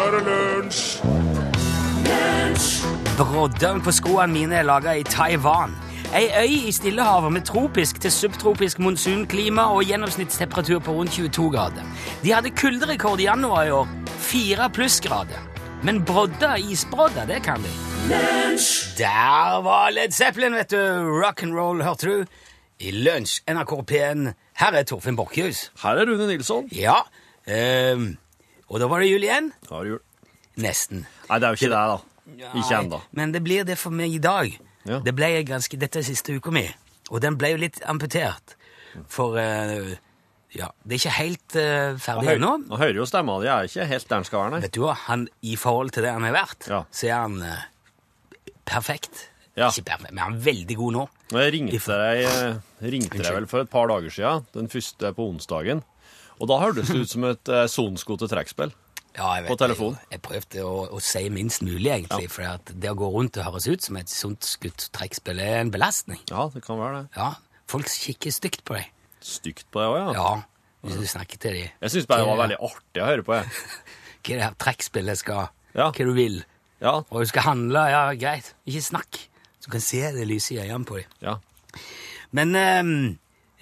nå er det lunsj! Broddene på skoene mine er laga i Taiwan. Ei øy i Stillehavet med tropisk til subtropisk monsunklima og gjennomsnittstemperatur på rundt 22 grader. De hadde kulderekord i januar i år. Fire plussgrader. Men brodder, isbrodder, det kan de. Der var Led Zeppelin, vet du. Rock'n'roll, hørte du? I lunsj, NRK P1. Her er Torfinn Borchhus. Her er Rune Nilsson. Ja. ehm, og da var det jul igjen. Da var det jul? Nesten. Nei, det er jo ikke det, da. Ikke ennå. Men det blir det for meg i dag. Ja. Det ble jeg ganske, Dette er siste uka mi, og den ble jo litt amputert. For uh, ja, det er ikke helt uh, ferdig ennå. Nå hører jo stemma di er ikke helt der den skal være, nei. Vet du hva, han, I forhold til det han har vært, Ja. så er han uh, perfekt. Ja. Ikke perfekt, men han er veldig god nå. Jeg ringte deg, ringte deg vel for et par dager siden, den første på onsdagen. Og da hørtes det ut som et uh, sonsko til trekkspill. Ja, jeg vet, På telefon. Jeg, jeg prøvde å, å si minst mulig, egentlig. For at det å gå rundt og høres ut som et sånt skutt trekkspill er en belastning. Ja, det kan være det. Ja, Folk kikker stygt på deg. Stygt på deg òg, ja. Ja, hvis du snakker til dem. Jeg syns bare det var veldig artig å høre på, jeg. Hva det her trekkspillet skal Ja. Hva du vil. Ja, Og du skal handle, ja, greit. Ikke snakk. Så du kan se det lyse i øynene på dem. ja. Men ehm,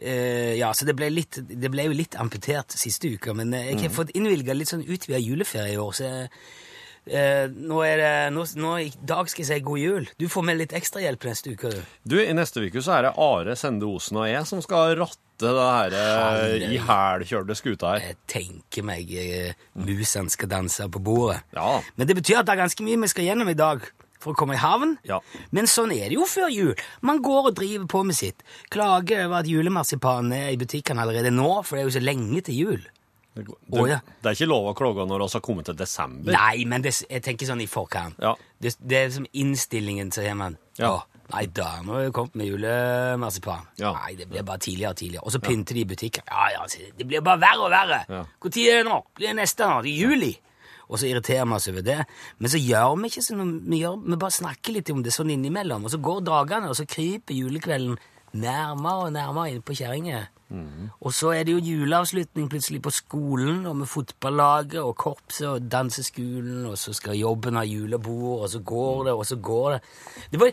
eh, Ja, så det ble, litt, det ble jo litt amputert siste uka, men eh, jeg har fått innvilga litt sånn utvida juleferie i år, så eh, nå er det nå, nå, I dag skal jeg si god jul. Du får med litt ekstrahjelp neste uke. du. Du, I neste uke så er det Are Sende Osen og jeg som skal ratte det her eh, i hælkjørte skuta her. Jeg tenker meg musene skal danse på bordet. Ja. Men det betyr at det er ganske mye vi skal gjennom i dag for å komme i havn. Ja. Men sånn er det jo før jul. Man går og driver på med sitt. Klager over at julemarsipanen er i butikkene allerede nå, for det er jo så lenge til jul. Det, det, Å, ja. det er ikke lov å klage når vi har kommet til desember. Nei, men det, jeg tenker sånn i forkant. Ja. Det, er som innstillingen, sier man. Ja. «Å, Nei, da må vi kommet med julemarsipan. Nei, det blir bare tidligere og tidligere. Og så pynter de i butikken. Ja, ja, det blir bare verre og verre. Ja. Hvor tid er det nå? Blir det neste nå? Det er juli. Og så irriterer vi oss over det. Men så gjør vi ikke sånn. Vi, gjør, vi bare snakker litt om det sånn innimellom. Og så går dagene, og så kryper julekvelden nærmere og nærmere inn på kjerringa. Og så er det jo juleavslutning plutselig på skolen, og med fotballaget og korpset og danseskolen, og så skal jobben ha julebord, og så går det, og så går det. Det, var,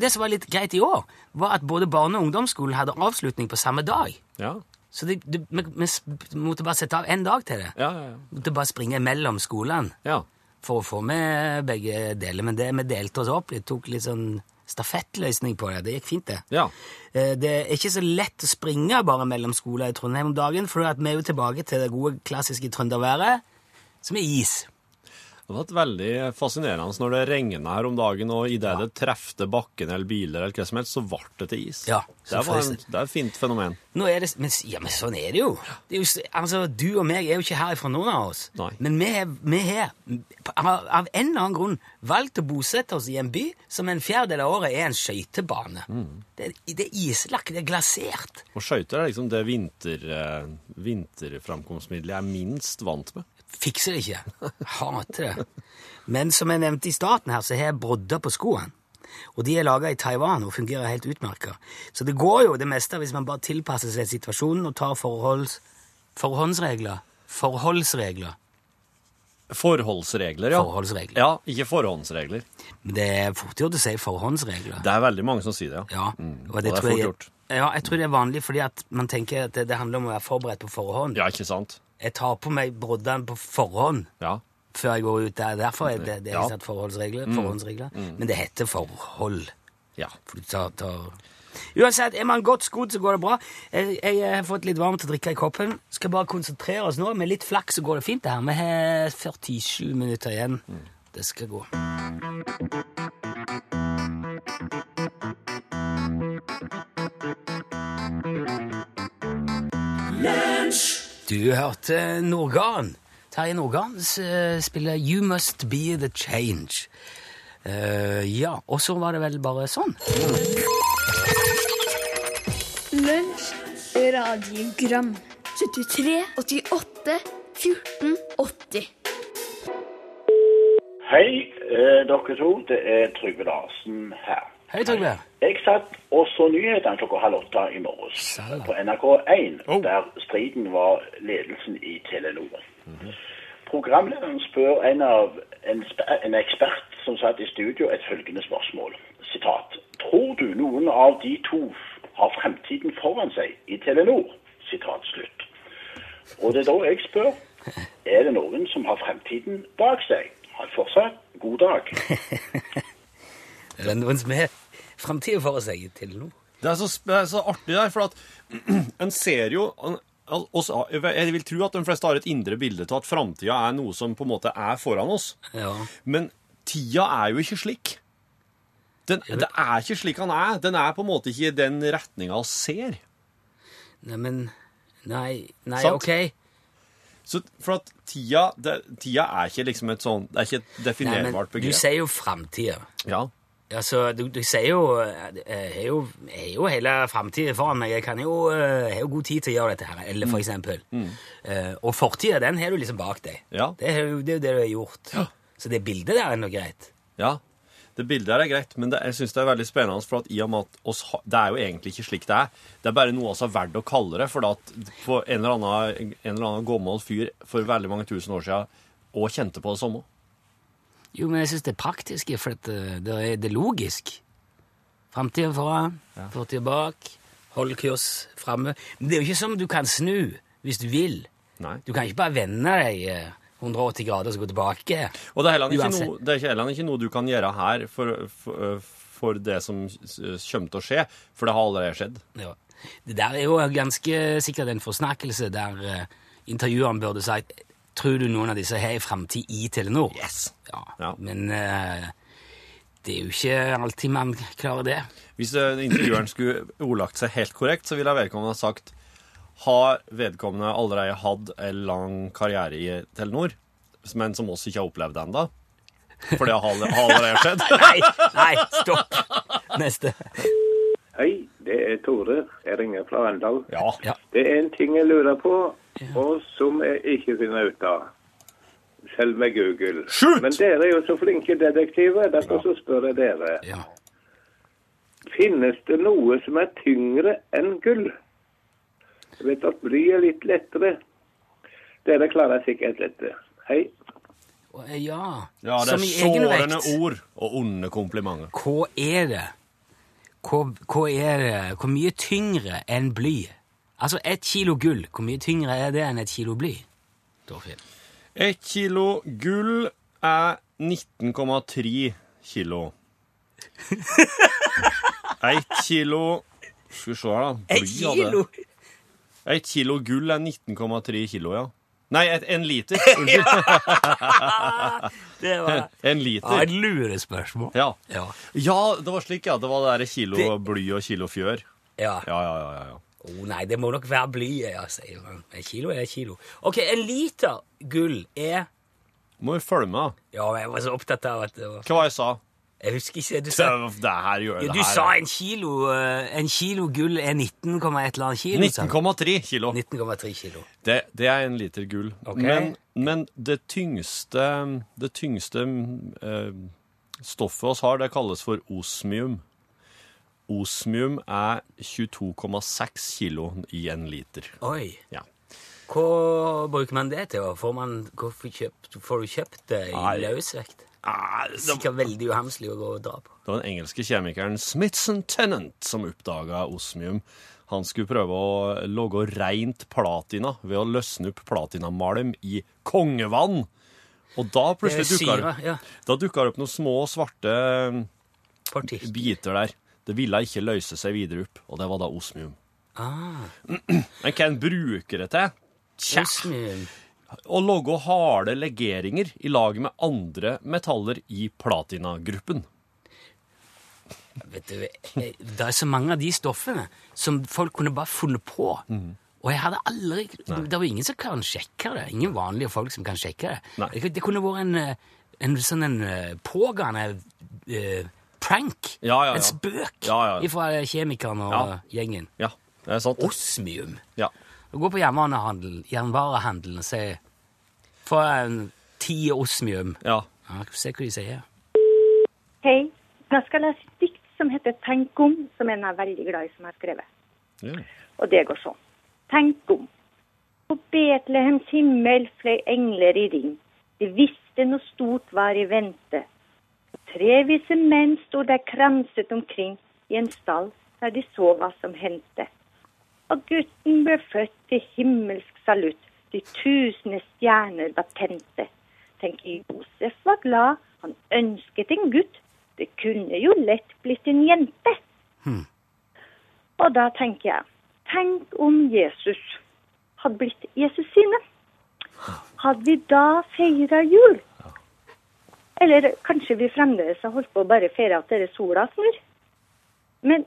det som var litt greit i år, var at både barne- og ungdomsskolen hadde avslutning på samme dag. Ja, Så det, det, vi, vi måtte bare sette av en dag til det. ja, ja. ja. Måtte bare springe mellom skolene ja. for å få med begge deler. Men det, vi delte oss opp vi tok litt sånn stafettløsning på det. Det gikk fint, det. Ja. Eh, Det er ikke så lett å springe bare mellom skoler i Trondheim om dagen, for at vi er jo tilbake til det gode, klassiske trønderværet, som er is. Det har vært veldig fascinerende når det regna her om dagen, og idet det trefte bakken eller biler, eller hva som helst, så ble det til is. Ja, det, er, en, det. det er et fint fenomen. Er det, men, ja, men sånn er det jo. Det er jo altså, du og meg er jo ikke her ifra noen av oss. Nei. Men vi har, av, en eller annen grunn valgt å bosette oss i en by som en fjerdedel av året er en skøytebane. Det, er- det er islagt, det er glasert. Og skøyter er liksom det vinter, eh, vinterframkomstmiddelet jeg er minst vant med. Fikser det ikke. Hater det. Men som jeg nevnte i starten her, så har jeg brodder på skoene. Og de er laga i Taiwan og fungerer helt utmerka. Så det går jo det meste hvis man bare tilpasser seg situasjonen og tar forholds, forhåndsregler. Forholdsregler. Forholdsregler, ja. Forholdsregler. Ja, ikke forhåndsregler. Men det er fort gjort å si forhåndsregler. Det er veldig mange som sier det, ja. Ja, Mm, og og det, det er fort fort jeg, gjort. ja, jeg tror det er vanlig fordi at man tenker at det, det handler om å være forberedt på forhånd. Ja, ikke sant? Jeg tar på meg broddene på forhånd Ja. Før jeg går ut der. Derfor er det, det er Ja. satt forholdsregler. forhåndsregler. Men det heter forhold. ja. For du tar, tar... Uansett, er man godt skodd, så går det bra. Jeg, jeg har fått litt varmt å drikke i koppen. Skal bare konsentrere oss nå. Med litt flaks så går det fint. det her. Vi har 47 minutter igjen. Det skal gå. Du hørte Norgan. Terje Norgan eh, spiller You Must Be The Change. Uh, ja, og så var det vel bare sånn. Lunsj, radiogram 73, 88, 14, 80 Hei, eh, dere to. Det er Trygve Larsen her. Hei, Trygve. Jeg satt og så nyhetene klokka halv åtte i morges på NRK1, Oh. der striden var ledelsen i Telenor. Programlederen spør en, av, en, en ekspert som satt i studio et følgende spørsmål. Sitat. Tror du noen av de to har fremtiden foran seg i Telenor? Sitat slutt. Og det er da jeg spør, er det noen som har fremtiden bak seg? Ha fortsatt god dag. Er det noen som har framtida foran seg i Telenor? Det er så, det er så artig der, for at en ser jo oss, Jeg vil tro at de fleste har et indre bilde av at framtida er noe som på en måte er foran oss. Ja. Men tida er jo ikke slik. Den, det er ikke slik han er. Den er på en måte ikke i den retninga vi ser. Nei, men Nei, nei Sant? OK. Så for at tida, det, tida er ikke liksom et sånn Det er ikke et Nei, definerbart begrep. du sier jo framtida. Ja. Altså, du, du sier jo Jeg har jo, jeg har jo hele framtida foran meg. Jeg kan jo, eh, jeg har jo god tid til å gjøre dette her. Eller for eksempel. Eh, og fortida, den har du liksom bak deg. Ja. Det er jo det, det du har gjort. Så det bildet der er nå greit. ja. Det bildet her er greit, men det, jeg syns det er veldig spennende, for at i og med at oss, det er jo egentlig ikke slik det er. Det er bare noe vi har valgt å kalle det, for at for en eller annen, en eller annen gammel fyr for veldig mange tusen år siden og kjente på det samme. Jo, men jeg syns det er praktisk, for at eh, det er, det er logisk. Framtida foran, fortida bak. Hold kurs framme. Men det er jo ikke som du kan snu hvis du vil. Nei. Du kan ikke bare vende deg eh, 180 grader og så gå tilbake. Og det er heller ikke, noe, det er heller ikke noe du kan gjøre her for, for, for det som kommer til å skje, for det har allerede skjedd. Ja. Det der er jo ganske sikkert en forsnakkelse der intervjueren burde sagt Tror du noen av disse har en framtid i Telenor? Yes. Ja, Ja. Men eh, det er jo ikke alltid man klarer det. Hvis eh, intervjueren skulle ordlagt seg helt korrekt, så ville vedkommende ha sagt har vedkommende allerede hatt en lang karriere i Telenor, men som oss ikke har opplevd det ennå? For det har har allerede skjedd? Nei, nei, stopp! Neste. Hei, det er Tore. Jeg ringer fra Arendal. Ja. Ja. Det er en ting jeg lurer på, og som jeg ikke finner ut av. Selv med Google. Shoot! Men dere er jo så flinke detektiver, derfor så spør jeg dere. ja. Finnes det noe som er tyngre enn gull? Jeg vet at bly er litt lettere. Dere klarer sikkert dette. Hei. Eh, Ja, ja, det Som er sårende ord og onde komplimenter. Hva er det? Hva, hva er det? Hvor mye tyngre enn bly? Altså, ett kilo gull, hvor mye tyngre er det enn et kilo bly? Torfinn. Ett kilo gull er 19,3 kilo. Ett kilo Skal vi se her, da. Et Bly av det. kilo? Et kilo gull er 19,3 kilo, ja. Nei, et, en liter. Unnskyld. Det var En ja, liter. et lurespørsmål. Ja. Ja. ja, det var slik, ja. Det var det derre kilo Det- bly og kilo fjør. ja. Ja, ja, ja. ja, ja. Oh, nei, det må nok være blyet, ja, sier man. En kilo er en kilo. Ok, en liter gull er Må jo følge med, da. Ja, jeg var så opptatt av at det var Hva var det jeg sa? Jeg husker ikke du sa det her gjør ja, det her. sa en kilo eh, En kilo gull er 19, et eller annet kilo. 19,3 kilo. 19,3 kilo. Det, det er en liter gull. Okay. Men, men det tyngste, det tyngste eh, stoffet oss har, det kalles for osmium. Osmium er 22,6 kilo i en liter. Oi. Ja. Hva bruker man det til? Får, man, kjøpt, får du kjøpt det i Nei. løsvekt? Ah, det, Sikkert veldig uhamslig å gå og dra på. det var den engelske kjemikeren Smithson Tennant som oppdaga osmium. Han skulle prøve å lage rent platina ved å løsne opp platinamalm i kongevann. Og da plutselig dukka det, ja. det opp noen små svarte Partikk. biter der. Det ville ikke løse seg videre opp, og det var da osmium. Ah, Men hva en bruker det til? Tja, osmium. å lage harde legeringer i lag med andre metaller i platinagruppen. Vet du, eh, det er så mange av de stoffene som folk kunne bare funnet på. Og jeg hadde aldri Det var ingen som kan sjekke det. Ingen vanlige folk som kan sjekke det. Nei. Det, det kunne vært en, eh, en sånn en eh, pågående eh, prank. Ja, ja, ja. En spøk Ja, ja, ja. fra kjemikerne og Ja. gjengen. Ja, det er sant. Osmium. Ja. Gå på jernvarehandel, jernvarehandelen og si Få en ti osmium. ja. Ja, se hva de sier. Hei. Jeg skal lese et dikt som heter Tenk om, som en er veldig glad i, som jeg har skrevet. ja. Og det går sånn. Tenk om. på Betlehems himmel fløy engler i ring. De visste noe stort var i vente. Tre vise menn sto der kranset omkring i en stall der de så hva som hendte. Og gutten ble født til himmelsk salutt, de tusende stjerner var tente. Tenk, Josef var glad, han ønsket en gutt. Det kunne jo lett blitt en jente. Og da tenker jeg, tenk om Jesus hadde blitt Jesus sine. Hadde vi da feira jul? Eller kanskje vi fremdeles har holdt på å bare feire at dere sola snur? Men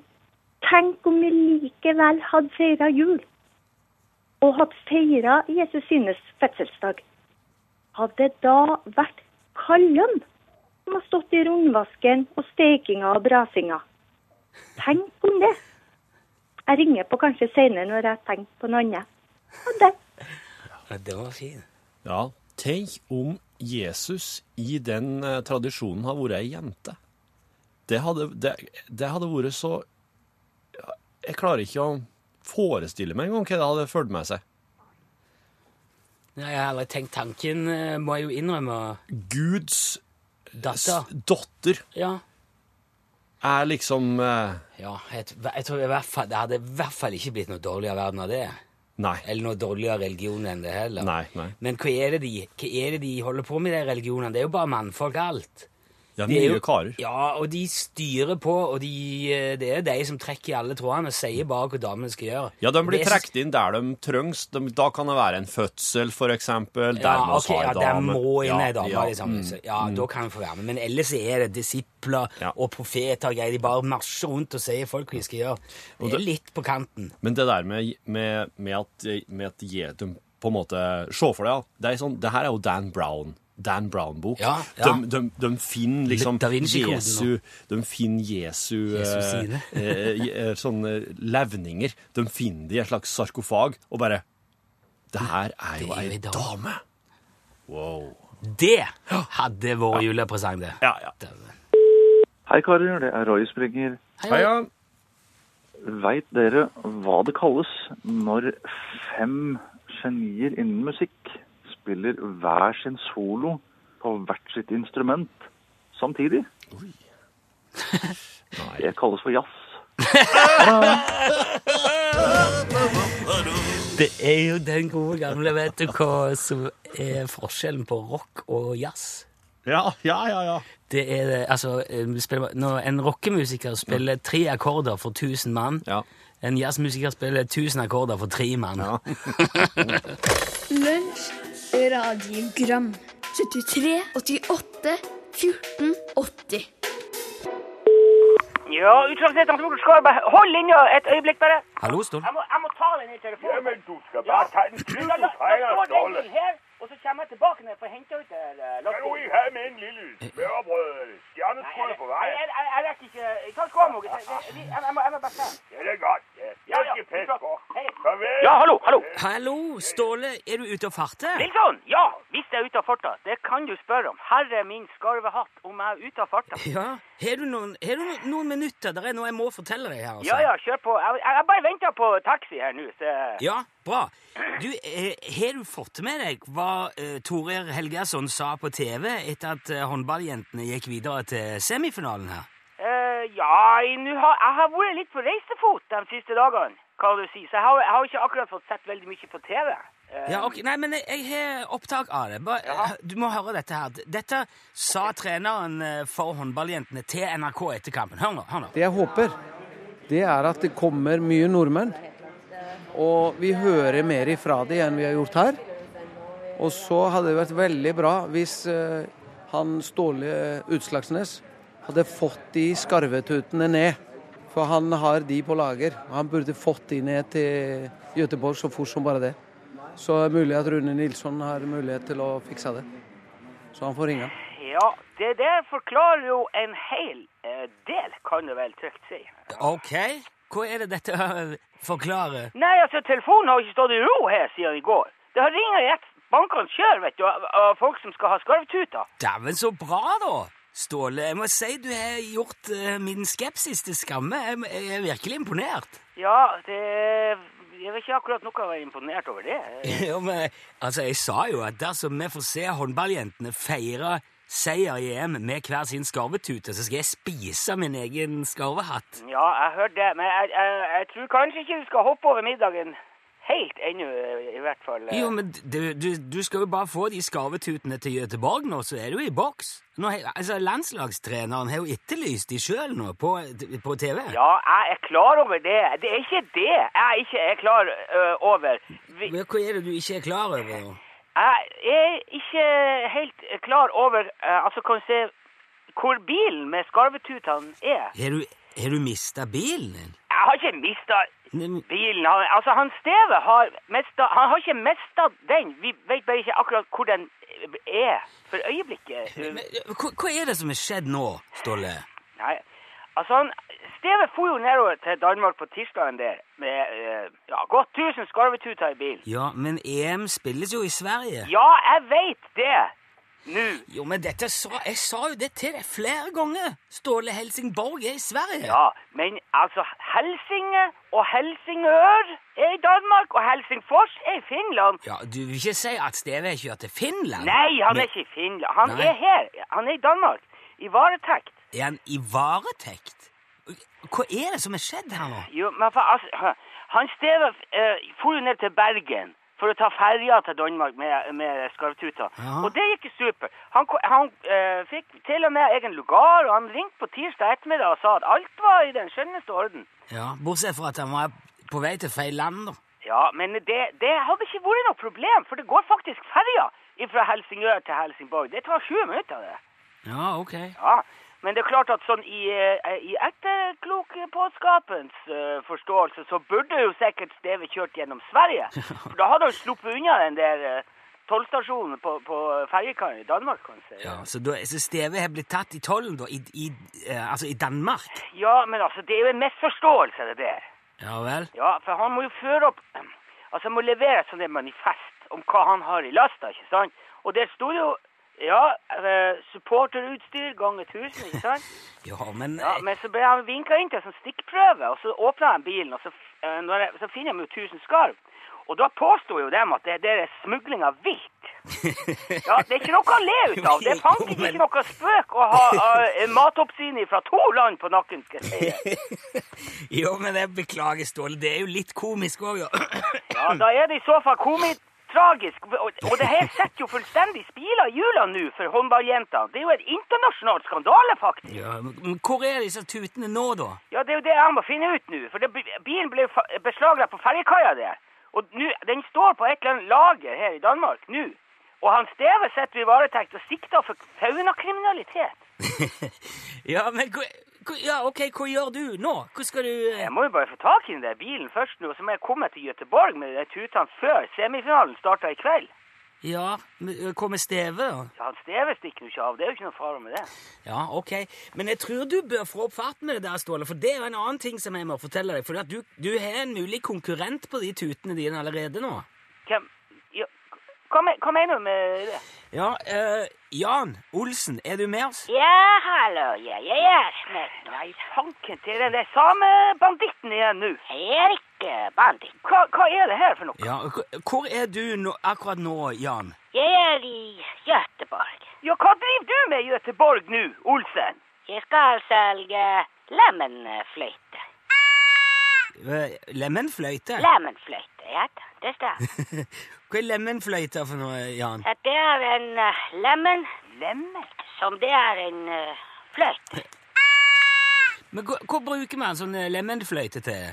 tenk om vi likevel hadde feira jul, og hadde feira Jesus sines fødselsdag. Hadde det da vært kallønn som har stått i rundvasken og stekinga og brasinga? Tenk om det. Jeg ringer på kanskje senere når jeg tenker på noe annet. Ha det. Ja, det var fint. Ja, tenk om Jesus i den eh, tradisjonen har vært ei jente. Det hadde, det, det hadde vært så Jeg klarer ikke å forestille meg engang hva det hadde ført med seg. Jeg har aldri tenkt tanken, eh, må jeg jo innrømme. Guds Datter. datter Ja. er liksom eh, Ja, jeg, jeg tror i hvert fall, det hadde i hvert fall ikke blitt noe dårligere verden av det. Nei. Eller noe dårligere religion enn det heller. Nei, nei. Men hva er, det de, hva er det de holder på med, de religionene? Det er jo bare mannfolk, alt. Ja, De er jo- karer. Ja, og de styrer på, og de, eh, det er de som trekker i alle trådene og sier bare hva damene skal gjøre. Ja, de blir trukket inn der de trengs. De, da kan det være en fødsel, for eksempel. Der Ja, ha ja, der må inn ei dame. ja, liksom. mm. Ja, da kan vi få være med. Men ellers er det disipler Ja. og profeter og greier. De bare marsjer rundt og sier folk hva de skal gjøre. Det er litt på kanten. Men det der med, med, med at, med at de på en måte Se for deg. Det, er sånn, det her er jo Dan Brown. Dan Brown-bok. Ja, ja. De, de, de finner liksom Jesu De finner Jesu Jesus eh, sine. eh, eh, sånne levninger. De finner det i en slags sarkofag, og bare Det her er jo ei dame. Wow. Det hadde vært julepresang, det. Ja, ja. Hei karer, det er Roy Springer. Hei, Jan. Veit dere hva det kalles når fem genier innen musikk spiller hver sin solo på hvert sitt instrument samtidig? Det kalles for jazz. Det er jo den gode gamle, vet du hva som er forskjellen på rock og jazz. Ja, ja, ja. ja. Det er det, altså eh, spiller, Når en rockemusiker spiller tre akkorder for 1000 mann, Ja. en jazzmusiker spiller 1000 akkorder for tre mann. Ja. Radiogram 73, 88, 14, 80 Ja, utslagsrettene som skal bare Hold linja et øyeblikk, bare. Hallo, Stål. Jeg må, jeg må ta den i telefonen. Ja, men du skal bare ta den Da, skide da, da fejler, står Ståle. den her, og så kommer jeg tilbake når jeg får hente ut det her, eh, Kan du lastbilen. ikke have med en lille smørbrød? Nei, Stjerneskud jeg, på vei. jeg, jeg, jeg rekker ikke. Jeg, jeg, jeg, jeg, må- jeg må bare se. Ja, det er godt. Ja, jeg skal passe på. Farvel. Ja, hallo, hallo. Hallo, Ståle. Er du ute og farter? Nilsson, ja, hvis jeg er ute og farter. det kan du spørre om. Herre min skarvehatt, om jeg er ute og farter. Ja. Har du noen, har du noen, minutter? Det er noe jeg må fortelle deg her. Altså. Ja, ja, kjør på. Jeg, jeg, jeg bare venter på taxi her nå, så Ja, bra. Du, eh, Har du fått med deg hva eh, Torer Helgason sa på TV etter at eh, håndballjentene gikk videre til semifinalen her? Eh, ja, jeg, har, jeg har vært litt på reisefot de siste dagene, kan du si. Så jeg har, jeg har ikke akkurat fått sett veldig mye på TV. Ja, ok, Nei, men jeg, jeg har opptak av det. Bare, ja. Du må høre dette her. Dette sa treneren for håndballjentene til NRK etter kampen. Hør nå. hør nå. Det jeg håper, det er at det kommer mye nordmenn. Og vi hører mer ifra de enn vi har gjort her. Og så hadde det vært veldig bra hvis eh, han Ståle Utslagsnes hadde fått de skarvetutene ned. For han har de på lager. Han burde fått de ned til Göteborg så fort som bare det. Så er det mulig at Rune Nilsson har mulighet til å fikse det. Så han får ringe. Ja, det der forklarer jo en hel eh, del, kan du vel trygt si. Ok, hva er det dette forklarer? Nei, altså, telefonen har ikke stått i ro her siden i går. Det har ringt i ett bankene kjør, vet du, av, av folk som skal ha skarvtuter. Dæven, så bra, da! Ståle, jeg må si du har gjort uh, min skepsis til skamme. Jeg, jeg er virkelig imponert. Ja, det jeg vet ikke akkurat noe å være imponert over det. jo, men altså, jeg sa jo at dersom vi får se håndballjentene feire seier i EM med hver sin skarvetute, så skal jeg spise min egen skarvehatt. Ja, jeg hørte det, men jeg, jeg, jeg tror kanskje ikke du skal hoppe over middagen helt ennå, i hvert fall. Jo, men du, du, du skal jo bare få de skarvetutene til Göteborg nå, så er du i boks. Nå, altså, Landslagstreneren har jo etterlyst de sjøl nå på, på TV. Ja, jeg er klar over det. Det er ikke det jeg ikke er klar ø, over. Vi, Hva er det du ikke er klar over? nå? Jeg er ikke helt klar over ø, Altså, kan du se hvor bilen med skarvetutene er? Har du, har du mista bilen din? Jeg har ikke mista bilen. Han, altså, han Steve har mista Han har ikke mista den. Vi vet bare ikke akkurat hvor den er for øyeblikket. Men, hva, hva er det som er skjedd nå, Ståle? Nei, altså han, Steve for jo nedover til Danmark på tirsdagen der med eh, ja, godt 1000 skarvetuter i bilen. Ja, men EM spilles jo i Sverige. Ja, jeg vet det nå. Jo, men dette sa, jeg sa jo det til deg flere ganger. Ståle Helsingborg er i Sverige. Ja, men altså Helsinge og Helsingør er i Danmark, og Helsingfors er i Finland. Ja, Du vil ikke si at Steve kjørt til Finland? Nei, han Men er ikke i Finland. Han Nei. er her. Han er i Danmark. I varetekt. Er han i varetekt? Hva er det som er skjedd her nå? Jo, men for, altså, han Steve uh, for jo ned til Bergen for å ta ferja til Danmark med, med skarvtuta. Ja. Og det gikk super. Han, han eh, fikk til og med egen lugar, og han ringte på tirsdag ettermiddag og sa at alt var i den skjønneste orden. Ja, Bortsett fra at han var på vei til feil land, da. Ja, men det, det hadde ikke vært noe problem, for det går faktisk ferja fra Helsingør til Helsingborg. Det tar 20 minutter, det. Ja, ok. Ja, men det er klart at sånn i, eh, i etterklokpåskapens uh, forståelse, så burde jo sikkert Steve kjørt gjennom Sverige. For da hadde han sluppet unna den der eh, tollstasjonen på, på ferjekaien i Danmark, kan du si. Ja, Så, da, så Steve har blitt tatt i tollen, da? I, i, uh, altså i Danmark? Ja, men altså, det er jo en misforståelse, det der. Ja vel? Ja, for han må jo føre opp Altså, han må levere et sånt manifest om hva han har i lasta, ikke sant? Og der sto jo ja, eh, supporterutstyr ganger 1000, ikke sant? Ja, men Ja, men så ble han vinka inn til en sånn stikkprøve, og så åpna han bilen, og så, eh, jeg, så finner de jo 1000 skarv. Og da påsto jo dem at det, det er smugling av vilt. Ja, det er ikke noe å le ut av. Det er fanken ikke noe spøk å ha uh, matoppsyn fra to land på nakken, skal jeg si. Jo, men jeg beklager, Ståle. Det er jo litt komisk òg, ja. Ja, da er det i så fall komistragisk. Og, og det her setter jo fullstendig spila i hjula nå for håndballjentene. Det er jo en internasjonal skandale, faktisk. ja. Men hvor er disse tutene nå, da? Ja, det er jo det jeg må finne ut nå. For det, bilen ble beslaglagt på ferjekaia der. Og nu, den står på et eller annet lager her i Danmark nå. Og han Steve sitter i varetekt og sikter for faunakriminalitet. Ja, men ja, ok, hva gjør du nå? Hva skal du eh, Jeg må jo bare få tak i den der bilen først nå, så må jeg komme til Gøteborg med de tutene før semifinalen starter i kveld. Ja, eh, hva med Steve, da? Så han Steve stikker jo ikke av. Det er jo ikke noe fare med det. Ja, ok. Men jeg tror du bør få opp farten med det der, Ståle, for det er jo en annen ting som jeg må fortelle deg. For du, du har en mulig konkurrent på de tutene dine allerede nå. Hvem ja, hva, hva mener du med det? Ja, eh, Jan Olsen, er du med oss? Ja, hallo, ja, jeg er med. Nei, fanken til den der samebanditten igjen nå. Jeg er ikke banditt. Hva, hva er det her for noe? Ja, Hvor er du nå, akkurat nå, Jan? Jeg er i Göteborg. Ja, hva driver du med i Göteborg nå, Olsen? Jeg skal selge lemenfløyte. Eh, Lemenfløyte? Lemenfløyte, ja, det stemmer. Hva er lemenfløyte for noe, Jan? At det er en uh, lemen. Lemen? Som det er en uh, fløyte. Men hva, hva bruker man sånn eh, lemenfløyte til?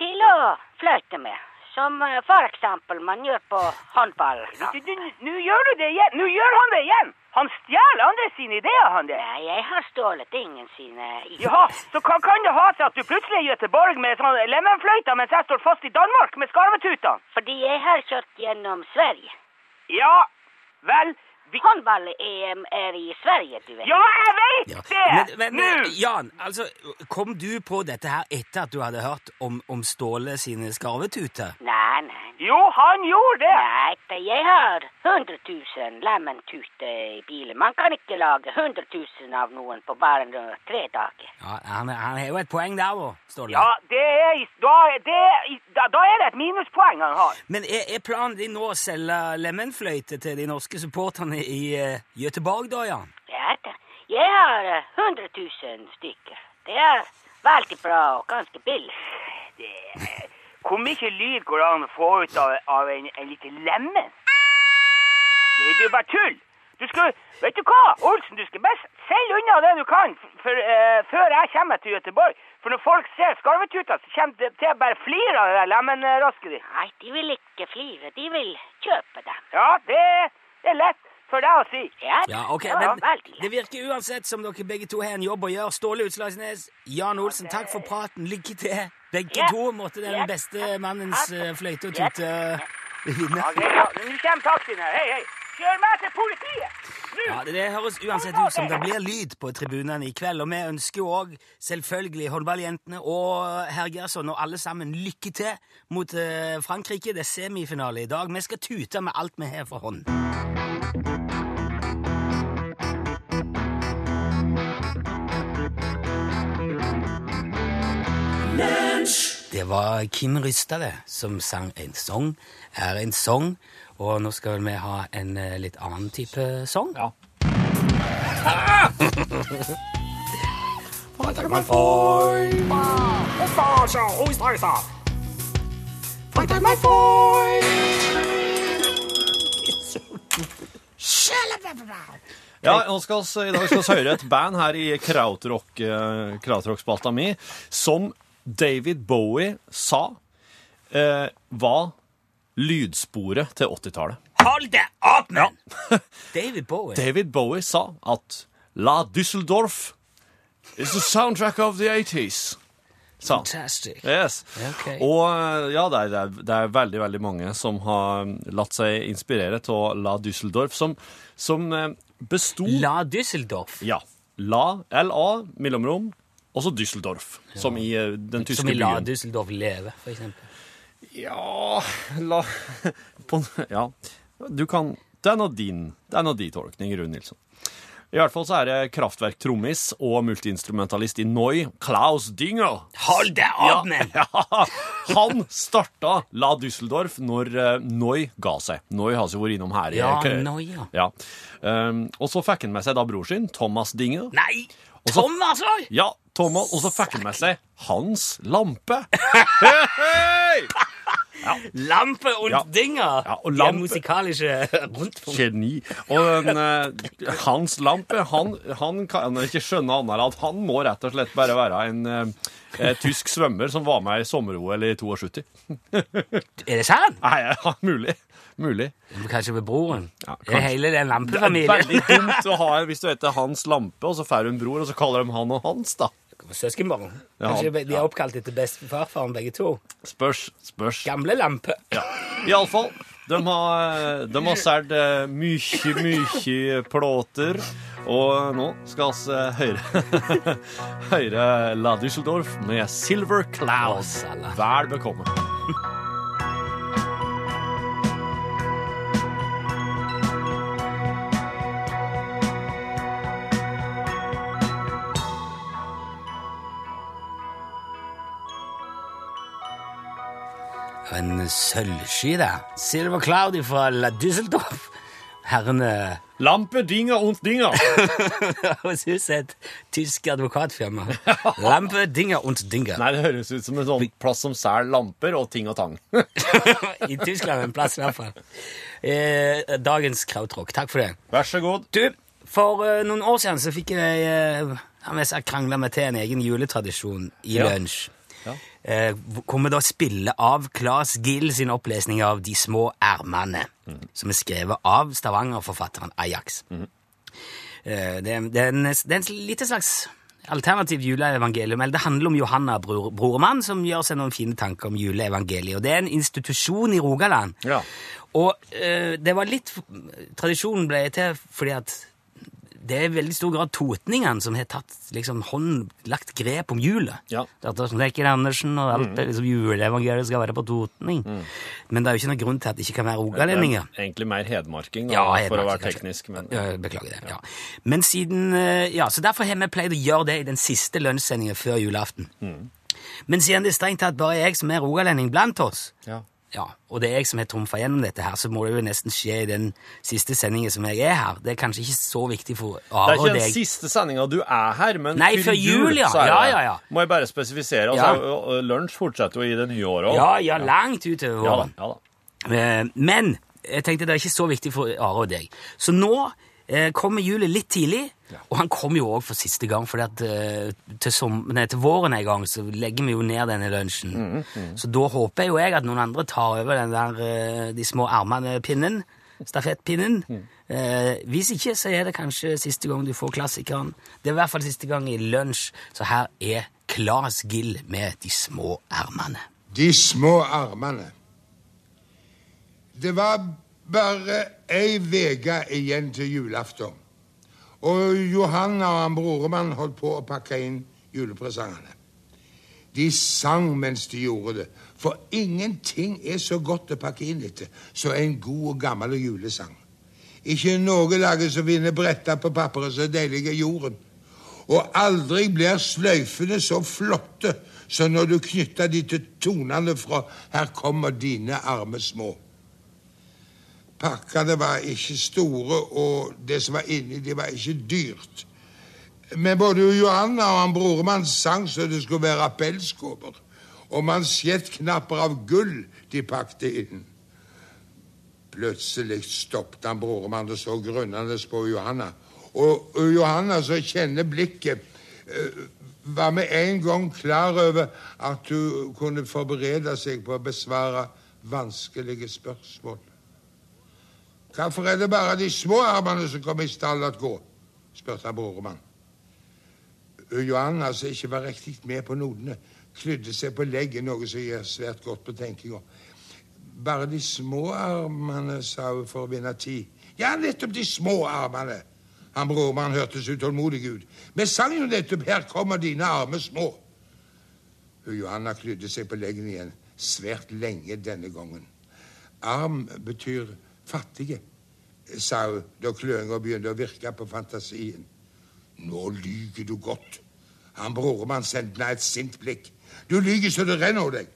Til å fløyte med. Som uh, for eksempel man gjør på håndball. Nå gjør du det igjen! Nå gjør han det igjen! Han stjeler andre sine ideer, han der. Nei, jeg har stjålet ingen sine ideer. Jaha, så hva kan det ha seg at du plutselig er i Göteborg med sånn lemenfløyte, mens jeg står fast i Danmark med skarvetutene? Fordi jeg har kjørt gjennom Sverige. Ja, vel, Håndball-EM er i Sverige, du vet. Ja, jeg vet Ja. det! Men, men Jan, altså, kom du på dette her etter at du hadde hørt om, om Ståle sine skarvetuter? Nei, nei. Jo, han gjorde det! Nei, jeg har 100 000 lementuter i bilen. Man kan ikke lage 100 000 av noen på bare tre dager. Ja, han, han har jo et poeng der òg, Ståle. Ja, det er, da, det er, da, da er det et minuspoeng han har. Men er, er planen din nå å selge lemenfløyte til de norske supporterne i uh, Göteborg, da, Jan? Ja, da. Jeg har eh, 100 000 stykker. Det er veldig bra og ganske billig. Det, hvor mye lyd går det an å få ut av, av en, en liten lemen? Det, det er bare tull. Du skal, vet du hva, Olsen, du skal best selge unna det du kan for, uh, før jeg kommer til Göteborg. For når folk ser skarvetuta, så kommer de til å bare flire av det der lemenrasket ditt. Nei, de vil ikke flire. De vil kjøpe dem. Ja, det, det er lett for det å si. Ja, Ja, ok, det men. Det virker uansett som dere begge to har en jobb å gjøre. Ståle Utslagsnes, Jan Olsen, takk for praten. Lykke til. Begge to måtte den beste mannens eh, fløyte og tute eh, vinne. Nå kommer taxien her. Hei, hei. Kjør meg til politiet! Ja, det, det høres uansett ut som det blir lyd på tribunene i kveld, og vi ønsker jo òg selvfølgelig håndballjentene og herr Gerson og alle sammen lykke til mot eh, Frankrike. Det er semifinale i dag. Vi skal tute med alt vi har for hånd. Det var Kim Rystade som sang en sang, er en sang, og nå skal vi ha en eh, litt annen type sang. Ja. Ja, nå skal vi, I dag skal vi høre et band her i krautrock, eh, krautrock-spalta mi som David Bowie sa eh, var lydsporet til 80-tallet. Hold det opp, mann! David Bowie. David Bowie sa at La Düsseldorf is the soundtrack of the 80s. Sa. Fantastic. Yes. Okay. Og eh, ja, det er, det, er, veldig veldig mange som har latt seg inspirere av La Düsseldorf, som, som eh, besto La Düsseldorf. Ja. La, LA, mellomrom, og Düsseldorf, Düsseldorf, som i eh, den tyske byen. Som i La. Düsseldorf leve, for eksempel. Ja La på, Ja. Du kan Det er nå din, det er nå din tolkning, Rune Nilsson. I hvert fall så er det kraftverktrommis og multiinstrumentalist i Noi, Klaus Dinger. Hold det opp, ja, Ja, han starta La Düsseldorf når uh, Noi ga seg. Noi har jo vært innom her. i- Ja, Noi, ja. ja. Um, og så fikk han med seg da bror sin, Thomas Dinger. Nei! Og Tom, òg! Ja, Thomas, og så fikk han med seg Hans Lampe. Hei! Lampe und Ja. Dinger! Ja, og De er musikaliske Geni. Og den, uh, Hans Lampe, han, han kan ikke skjønne annet enn at han må rett og slett bare være en uh, eh, tysk svømmer som var med i sommer-OL i 72. Er det sant? Nei, ja, mulig. Mulig. Kanskje ved broren? Ja, Det er hele den Det er lampefamilien. veldig dumt å ha hvis du heter Hans Lampe, og så får du en bror, og så kaller de han og Hans, da. Søskenbarn. Ja, Kanskje de ja. er oppkalt etter bestefarfaren, begge to. Spørs, spørs. Gamle lampe. Ja. Iallfall. De har, de har solgt eh, mye, mye plåter, og nå skal vi eh, høre, høre La Düsseldorf med Silver Cloud. Vel bekomme. En sølvsky der. Silver Cloud fra La Düsseldorf. Herrene Lampe, dinger und dinger. høres ut som et tysk advokatfirma. Lampe, dinger und dinger. Nei, det høres ut som en sånn plass som selger lamper og ting og tang. I Tyskland en plass, i hvert fall. Eh, dagens krautrock. Takk for det. Vær så god. Du, for eh, noen år siden så fikk jeg uh, krangla meg til en egen juletradisjon i Ja. lunsj. Eh, hvor vi da spiller av Claes Gill sin opplesning av De små ermene, som er skrevet av Stavanger-forfatteren Ajax. Eh, det, det, er en, det er en lite slags alternativt juleevangelium. Eller det handler om Johanna Bror, Brormann, som gjør seg noen fine tanker om juleevangeliet. Og det er en institusjon i Rogaland. Ja. Og eh, det var litt Tradisjonen ble til fordi at det er i veldig stor grad totningene som har tatt liksom, hånd, lagt grep om julet. Ja. Det er sånn Rekker Andersen og alt det, liksom, juleevangeliet skal være på totning. Men det er jo ikke noen grunn til at det ikke kan være rogalendinger. Egentlig mer hedmarking, da, Ja, for å være teknisk. Men, Ja, Beklager det. ja. Men siden, eh, ja, Så derfor har vi pleid å gjøre det i den siste lønnssendingen før julaften. Men siden det er strengt tatt bare jeg som er rogalending blant oss, ja. Ja, og det er jeg som har trumfa gjennom dette, her, så må det jo nesten skje i den siste sendingen som jeg er her. Det er kanskje ikke så viktig for Det er ikke den siste sendinga du er her, men Nei, før jul, ja. Ja, ja, ja. Må jeg bare spesifisere. Altså, Ja. og- og Lunsj fortsetter jo i det nye året òg. Ja, ja, langt utover Ja da, ja da. Eh, Men jeg tenkte det er ikke så viktig for Are og deg. Så nå eh, kommer julet litt tidlig, og han kommer jo òg for siste gang, for til, til våren en gang så legger vi jo ned denne lunsjen. Så da håper jo jeg at noen andre tar over den der, eh, de små armene-pinnen, stafettpinnen. Eh, hvis ikke, så er det kanskje siste gang du får klassikeren. Det er i hvert fall siste gang i lunsj, så her er Claes Gill med De små ermene. De små armene. Det var bare ei uke igjen til julaften. Og Johanna og han broremann holdt på å pakke inn julepresangene. De sang mens de gjorde det, for ingenting er så godt å pakke inn etter som en god og gammel julesang. Ikke noe lager så vinner bretta på papperet så deilig er jorden. Og aldri blir sløyfene så flotte som når du knytter de til tonene fra 'Her kommer dine arme små'. Pakkene var ikke store, og det som var inni, det var ikke dyrt. Men både Johanna og han broremann sang så det skulle være appellskåper. Og mansjettknapper av gull de pakte inn. Plutselig stoppet han broremann og så grunnende på Johanna. Og og Johanna, som kjenner blikket, eh, var med en gang klar over at hun kunne forberede seg på å besvare vanskelige spørsmål. Hvorfor er det bare de små armene som kommer i stall at gå? spurte broremann. Johanna, som ikke var riktig med på nodene, klydde seg på leggen, noe som gir svært godt på tenkinga. Bare de små armene, sa hun for å vinne tid. Ja, nettopp de små armene. Han broremann hørtes utålmodig ut. Vi sang jo nettopp 'Her kommer dine arme små'. Hun Johanna klydde seg på leggen igjen, svært lenge denne gangen. Arm betyr fattige, sa hun da kløinga begynte å virke på fantasien. Nå lyger du godt. Han broremann sendte meg et sint blikk. Du lyger så det renner over deg.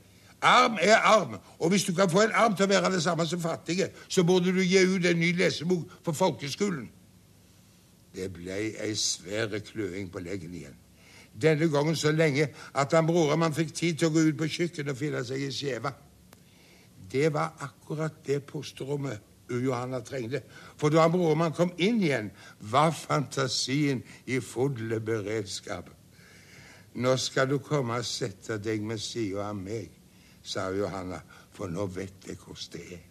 Arm er arm, og hvis du kan få en arm til å være det samme som fattige, så burde du gi ut en ny lesebok for folkeskolen. Det ble ei svær kløing på leggen igjen. Denne gangen så lenge at han broremann fikk tid til å gå ut på kjøkkenet og finne seg i skjeve. Det var akkurat det pusterommet Johanna trengte. For da han broremann kom inn igjen, var fantasien i full beredskap. Nå skal du komme og sette deg ved sida av meg, sa Johanna, for nå vet jeg hvordan det er.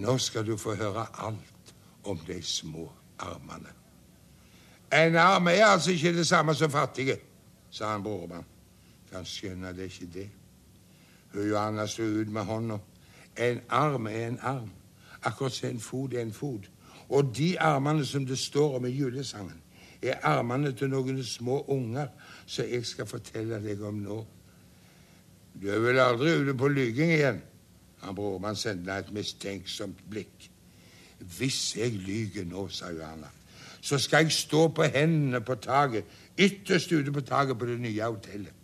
Nå skal du få høre alt om de små armene. En arm er altså ikke det samme som fattige, sa han broremann. Kan skjønne det ikke det. Hun Johanna sto ut med hånda. En arm er en arm, akkurat som en fot er en fot. Og de armene som det står om i julesangen, er armene til noen små unger som jeg skal fortelle deg om nå. Du er vel aldri ute på lyging igjen? Han Brormann sendte et mistenksomt blikk. Hvis jeg lyger nå, sa Johanna, så skal jeg stå på hendene på taket, ytterst ute på taket på det nye hotellet.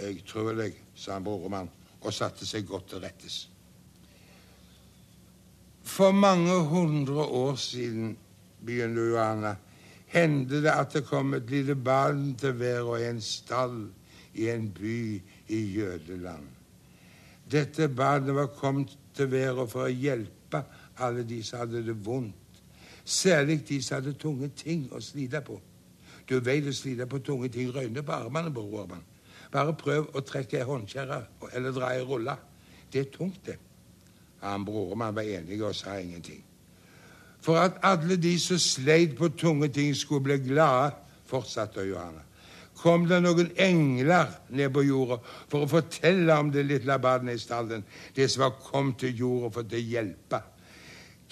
Jeg tror deg, sa han Brormann, og satte seg godt til rettes. For mange hundre år siden, begynte Johanna, hendte det at det kom et lite barn til hver i en stall i en by i Jødeland. Dette barnet var kommet til verden for å hjelpe alle de som hadde det vondt. Særlig de som hadde tunge ting å slite på. Du veit å slite på tunge ting røyner på armene, bror Orban. Bare prøv å trekke ei håndkjerre eller dra ei rulle. Det er tungt, det. Han brormann var enig og sa ingenting. For at alle de som sleit på tunge ting, skulle bli glade, fortsatte Johanna, kom det noen engler ned på jorda for å fortelle om det lille stallen, det som var kommet til jorda for å hjelpe.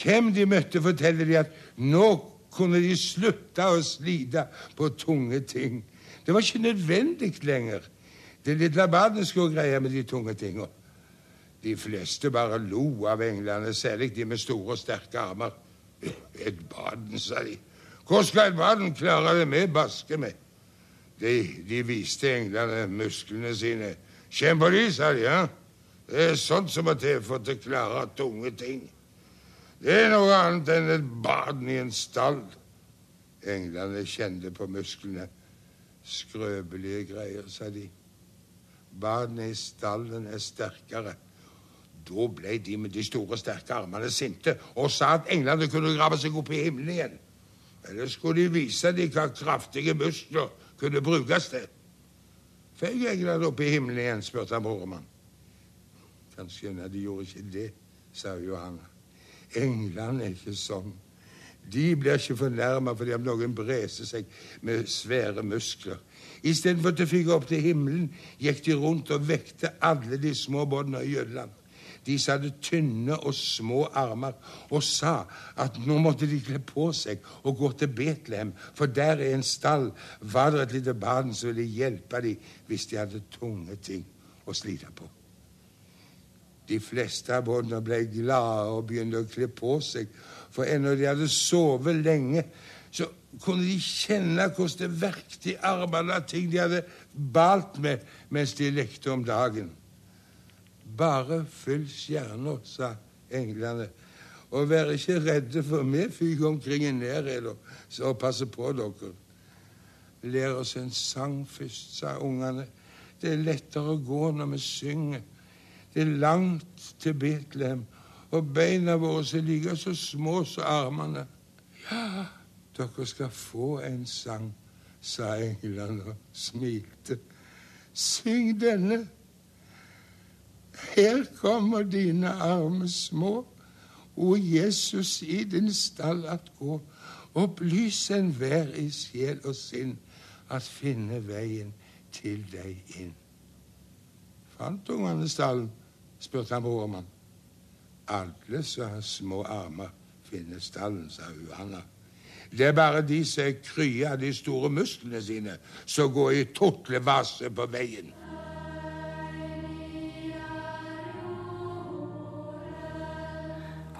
Hvem de møtte, forteller de at nå kunne de slutte å slite på tunge ting. Det var ikke nødvendig lenger. Det lille barnet skulle greie med de tunge tingene. De fleste bare lo av englene, særlig de med store og sterke armer. Et baden, sa de. Hvor skal et baden klare det med baske med? De, de viste englene musklene sine. Kjenn på de, sa de. ja. Det er sånt som må til for å klare tunge ting. Det er noe annet enn et baden i en stall. Englene kjente på musklene. Skrøpelige greier, sa de. Badene i stallen er sterkere. Da ble de med de store, sterke armene sinte og sa at englene kunne grave seg opp i himmelen igjen. Eller skulle de vise dem hva kraftige muskler kunne brukes til? Føy englene opp i himmelen igjen, spurte han broremann. Kanskje skjønne de gjorde ikke det, sa Johanna. Englene er ikke sånn. De blir ikke fornærma fordi om noen breser seg med svære muskler. Istedenfor å fyke opp til himmelen gikk de rundt og vekte alle de små båndene i Jylland. De som hadde tynne og små armer, og sa at nå måtte de kle på seg og gå til Betlehem, for der i en stall var det et lite barn som ville hjelpe dem hvis de hadde tunge ting å slite på. De fleste av båndene ble glade og begynte å kle på seg, for ennå de hadde sovet lenge, så kunne de kjenne hvordan det verket i armene av ting de hadde balt med mens de lekte om dagen. Bare følg stjerner, sa englene, og vær ikke redde, for vi fyker omkring i nærhet og passer på dere. Lær oss en sang først, sa ungene. Det er lettere å gå når vi synger. Det er langt til Betlehem, og beina våre er like så små som armene. Ja, dere skal få en sang, sa englene og smilte. Syng denne. Her kommer dine arme små, o Jesus i din stall at gå. Opplys enhver i sjel og sinn at finne veien til deg inn. Fant ungene stallen? spurte han broremann. Alle som har små armer, finner stallen, sa Johanna. Det er bare de som er krye av de store musklene sine, som går i tortlevase på veien.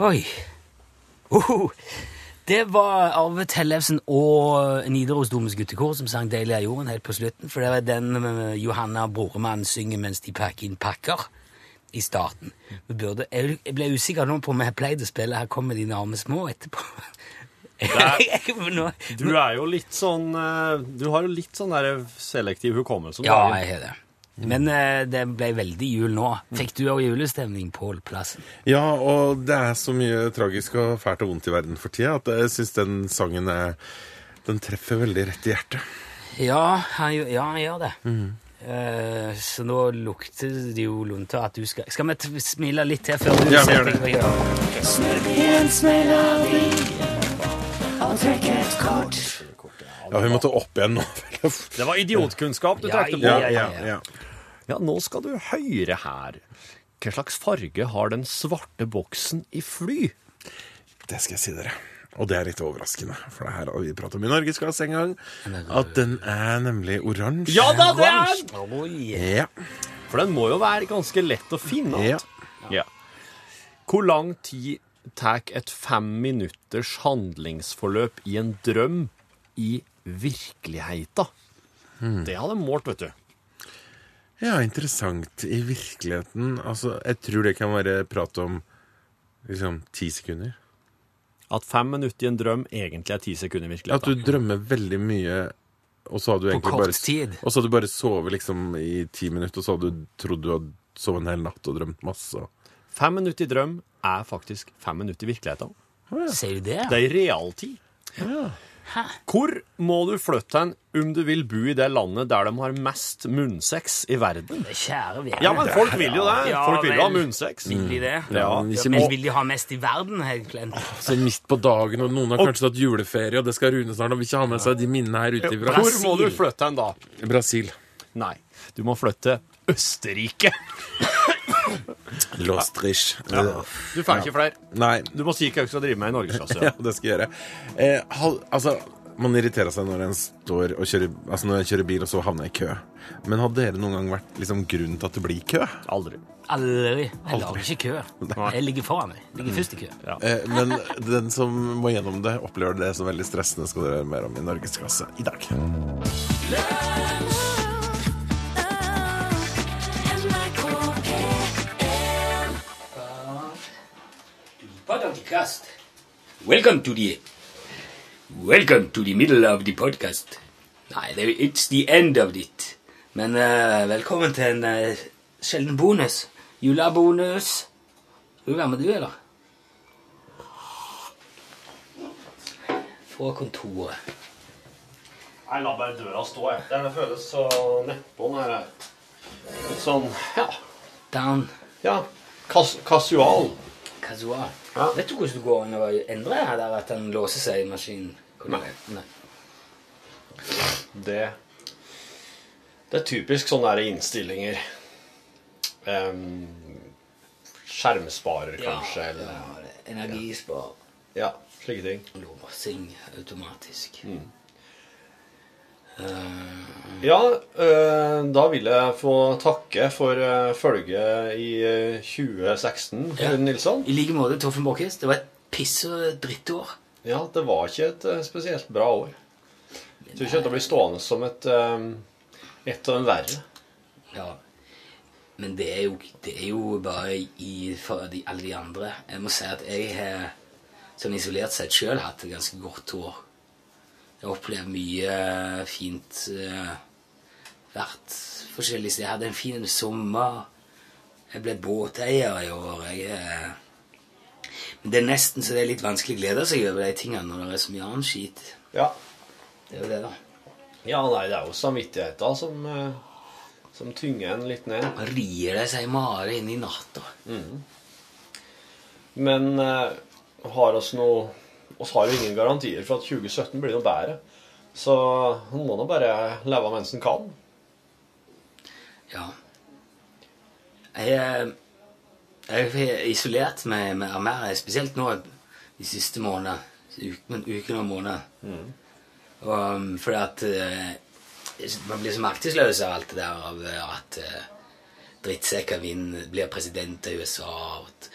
Oi. Oho. Det var Arve Tellefsen og Nidarosdomens guttekor som sang 'Deilig er jorden' helt på slutten. For det var den eh, Johanna Broremann synger mens de pakker inn pakker i starten. Vi burde, jeg ble usikker nå på om jeg pleide å spille 'Her kommer dine arme små' etterpå. Nå- Du er jo litt sånn eh, Du har jo litt sånn der selektiv hukommelse. Ja, jeg har det. Men eh, det ble veldig jul nå. Fikk du òg julestemning, Pål Plassen? Ja, og det er så mye tragisk og fælt og vondt i verden for tida at jeg syns den sangen er Den treffer veldig rett i hjertet. Ja, han, ja, han gjør det. Mhm. Eh, så nå lukter det jo lunta at du skal Skal vi smile litt til før du Ja, vi setter deg det. på melodi og trekk et kort. Ja, vi måtte opp igjen nå. Det var idiotkunnskap du trakk på. ja, ja, ja. Ja, nå skal du høre her. Hva slags farge har den svarte boksen i fly? Det skal jeg si dere. Og det er litt overraskende, for det her har vi pratet om i Norgesklasse en gang. At den er nemlig oransje. Ja da, det er den! Ja. For den må jo være ganske lett å finne. Ja. Ja. Hvor lang tid tar et fem minutters handlingsforløp i en drøm i virkeligheten? Mm. Det hadde målt, vet du. Ja, interessant. I virkeligheten Altså, jeg tror det kan være prat om liksom ti sekunder. At fem minutter i en drøm egentlig er ti sekunder i virkeligheten. At du drømmer veldig mye, og så har du egentlig bare tid. Og så har du bare sovet liksom i ti minutter, og så har du trodd du hadde sovet en hel natt og drømt masse. Fem minutter i drøm er faktisk fem minutter i virkeligheten. Ser du det? Det er i realtid. Hvor må du flytte hen om du vil bo i det landet der de har mest munnsex i verden? Kjære vene. Ja, men folk vil jo det. Ja, folk vil jo ha munnsex. Vil de det? Ja. ikke Men vil de ha mest i verden, glemt. Så midt på dagen, og noen har kanskje tatt juleferie, og det skal Rune snart, og vil ikke ha med seg de minnene her ute ifra. Hvor må du flytte hen da? Brasil. Nei, du må flytte til Østerrike. Lostrich. Ja. Du får ikke flere. Nei. Du må si hva du skal drive med i norgesklasse. Ja, det skal jeg gjøre. Eh, hal, altså, man irriterer seg når en står og kjører, altså når en kjører bil, og så havner i kø. Men har dere noen gang vært liksom, grunnen til at det blir kø? Aldri. Aldri. Jeg lager ikke kø. Jeg ligger foran meg. Ligger først i kø. Eh, men den som må gjennom det, opplever det som veldig stressende, skal dere høre mer om i Norgesklasse i dag. Podcast. Welcome to the Welcome to the middle of the podcast. Nei, det, it's the end of it. Men uh, velkommen til en uh, sjelden bonus. Julebonus. Vil du være med, du, eller? Fra kontoret. Jeg lar bare døra stå, jeg. Den føles så nedpå her. Litt sånn, ja. Down. Ja. Kas kasual. Casual. Vet du hvordan du går an å endre der at den låser seg i maskinen? Nei. Nei. Det Det er typisk sånne der innstillinger. Um, skjermsparer, kanskje, eller Energispar. Ja, slike ting. Låsing automatisk. Ja, øh, da vil jeg få takke for øh, følget i øh, 2016, Ja. Nilsson. I like måte, Torfinn Borchhus. Det var et piss- og drittår. Ja, det var ikke et spesielt bra år. Jeg tror ikke det blir stående som et, et av de verre. Ja. Men det er jo, det er jo bare i, for de, alle de andre. Jeg må si at jeg har sånn isolert sett sjøl hatt et ganske godt år. Jeg opplever mye fint. eh, vært forskjellige steder. Jeg hadde en fin sommer. Jeg ble båteier i år. Jeg, eh, men det er nesten så det er litt vanskelig å glede seg over de tingene når det er så mye annen skit. Ja. Det er jo det, da. Ja, nei, det er jo samvittigheten som, som tynger en litt ned. Rier det seg i mare inn i natta. Men eh, har oss noe oss har jo ingen garantier for at 2017 blir noe bedre. Så man må nå bare leve mens en kan. Ja. Jeg, eh, jeg har isolert meg med mer, spesielt nå de siste månedene. Uken, uken og månedene. Og, um, fordi at eh, man blir så maktesløs av alt det der av eh, at drittsekker vinner, blir president i USA. Og at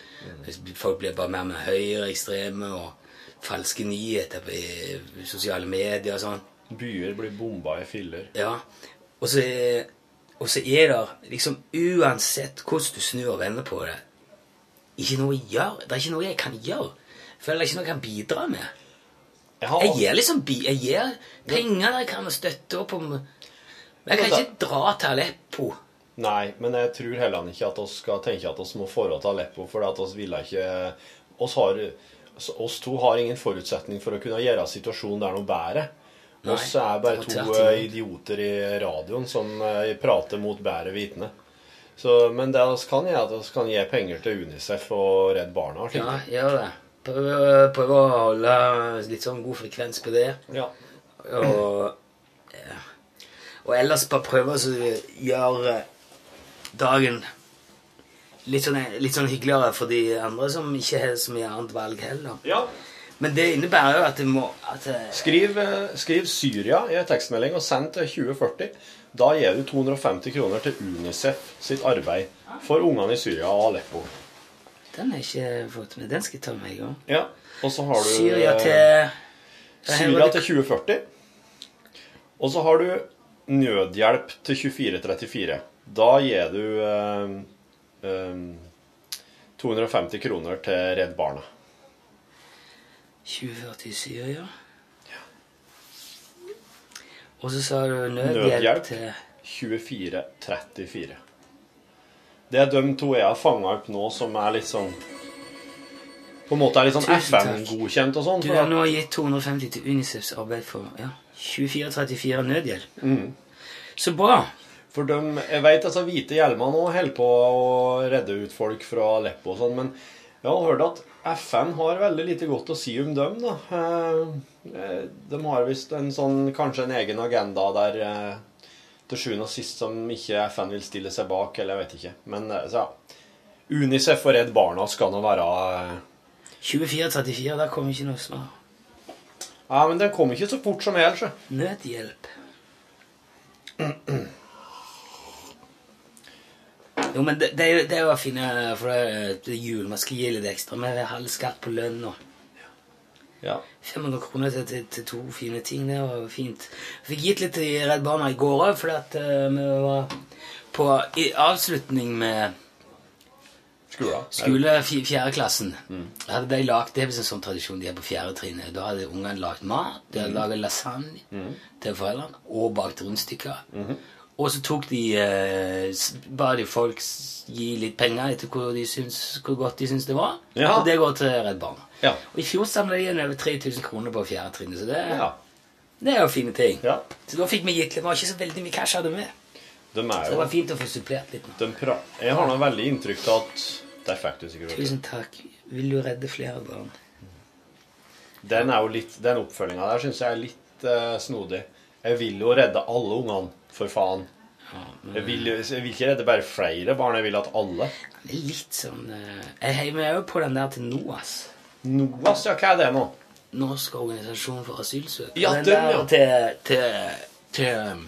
folk blir bare mer med høyreekstreme og falske nyheter på sosiale medier og sånn. Byer blir bomba i filler. Ja. Og så, og så er det liksom Uansett hvordan du snur og vender på det, ikke noe jeg gjør. Det er ikke noe jeg kan gjøre. Jeg føler det er ikke noe jeg kan bidra med. Jeg gir liksom Jeg gir penger der jeg kan støtte opp om Men jeg kan ikke dra til Aleppo. Nei, men jeg tror heller ikke at vi skal tenke at vi må forholde til Aleppo, for at oss ville ikke oss, har, oss to har ingen forutsetning for å kunne gjøre situasjonen der noe bedre. Oss er bare to eh, idioter i radioen som eh, prater mot bedre vitende. Så, men det vi kan gjøre, er at vi kan gi penger til Unicef og Redd Barna. Ja, gjør det. Prøve, prøv, å holde litt sånn god frekvens på det. Ja. Og, ja. og ellers bare prøve å gjøre dagen litt sånn, litt sånn hyggeligere for de andre som ikke har så mye annet valg heller. Ja. Men det innebærer jo at det må at Skriv, eh, skriv Syria i en tekstmelding og send til 2040. Da gir du 250 kroner til Unicef sitt arbeid for ungene i Syria og Aleppo. Den har jeg ikke fått med. Den skal jeg ta med meg òg. Ja, og så har du Syria eh, til Syria til 2040. Og så har du nødhjelp til 2434. Da gir du eh, eh, 250 kroner til Redd Barna. 2047, ja. ja. Og så sa du nødhjelp Nødhjelp til 2434. Det er de to jeg har fanga opp nå, som er litt sånn på en måte er litt sånn FN-godkjent og sånn. Du har nå gitt 250 til Unicefs arbeid for ja, 2434 nødhjelp. Mm. Så bra. For de, jeg vet altså hvite hjelmer nå holder på å redde ut folk fra Aleppo og sånn, men jeg har hørt at FN har veldig lite godt å si om dem, da. Eh, eh, De har visst en sånn, kanskje en egen agenda der eh, til sjuende og sist som ikke FN vil stille seg bak, eller jeg vet ikke. Men så ja. Unicef og Redd Barna skal nå være eh, 2434, der kom ikke noe svar. Ja, men den kom ikke så fort som så. Nødhjelp. Jo, men det, det, det er jo å finne For det er, jul, man skal gi litt ekstra. Vi har halv skatt på lønn nå. Ja. 500 kroner til, til, til to fine ting. Det var fint. Jeg fikk gitt litt til Redd Barna i går òg, fordi at uh, vi var på avslutning med Skole. fjerdeklassen. Hadde de lagt, Det er en sånn tradisjon de har på fjerde trinn. Da hadde ungene lagd mat. De hadde Mm. laget lasagne mm. til foreldrene og bakt rundstykker. Mhm. Og så tok de eh, ba de folk gi litt penger etter hvor, de syns, hvor godt de syns det var. Ja. Og det går til Redd Barna. Ja. Og i fjor samla de igjen over 3000 kroner på fjerde trinnet, så det, Ja. det er jo fine ting. Ja. Så da fikk vi gitt litt. Det var ikke så veldig mye cash hadde med. De er Så det var fint å få supplert litt nå. Jeg har nå veldig inntrykk av at Der fikk du sikkert. Tusen takk. Vil du redde flere barn? Den er jo litt Den oppfølginga der syns jeg er litt uh, snodig. Jeg vil jo redde alle ungene, for faen. Jeg vil, jeg vil ikke redde bare flere barn, jeg vil at alle. Det er litt sånn eh, Jeg heier meg òg på den der til NOAS. NOAS, ja, hva er det nå? Norsk organisasjon for asylsøkere. Ja, den der ja. til til til um,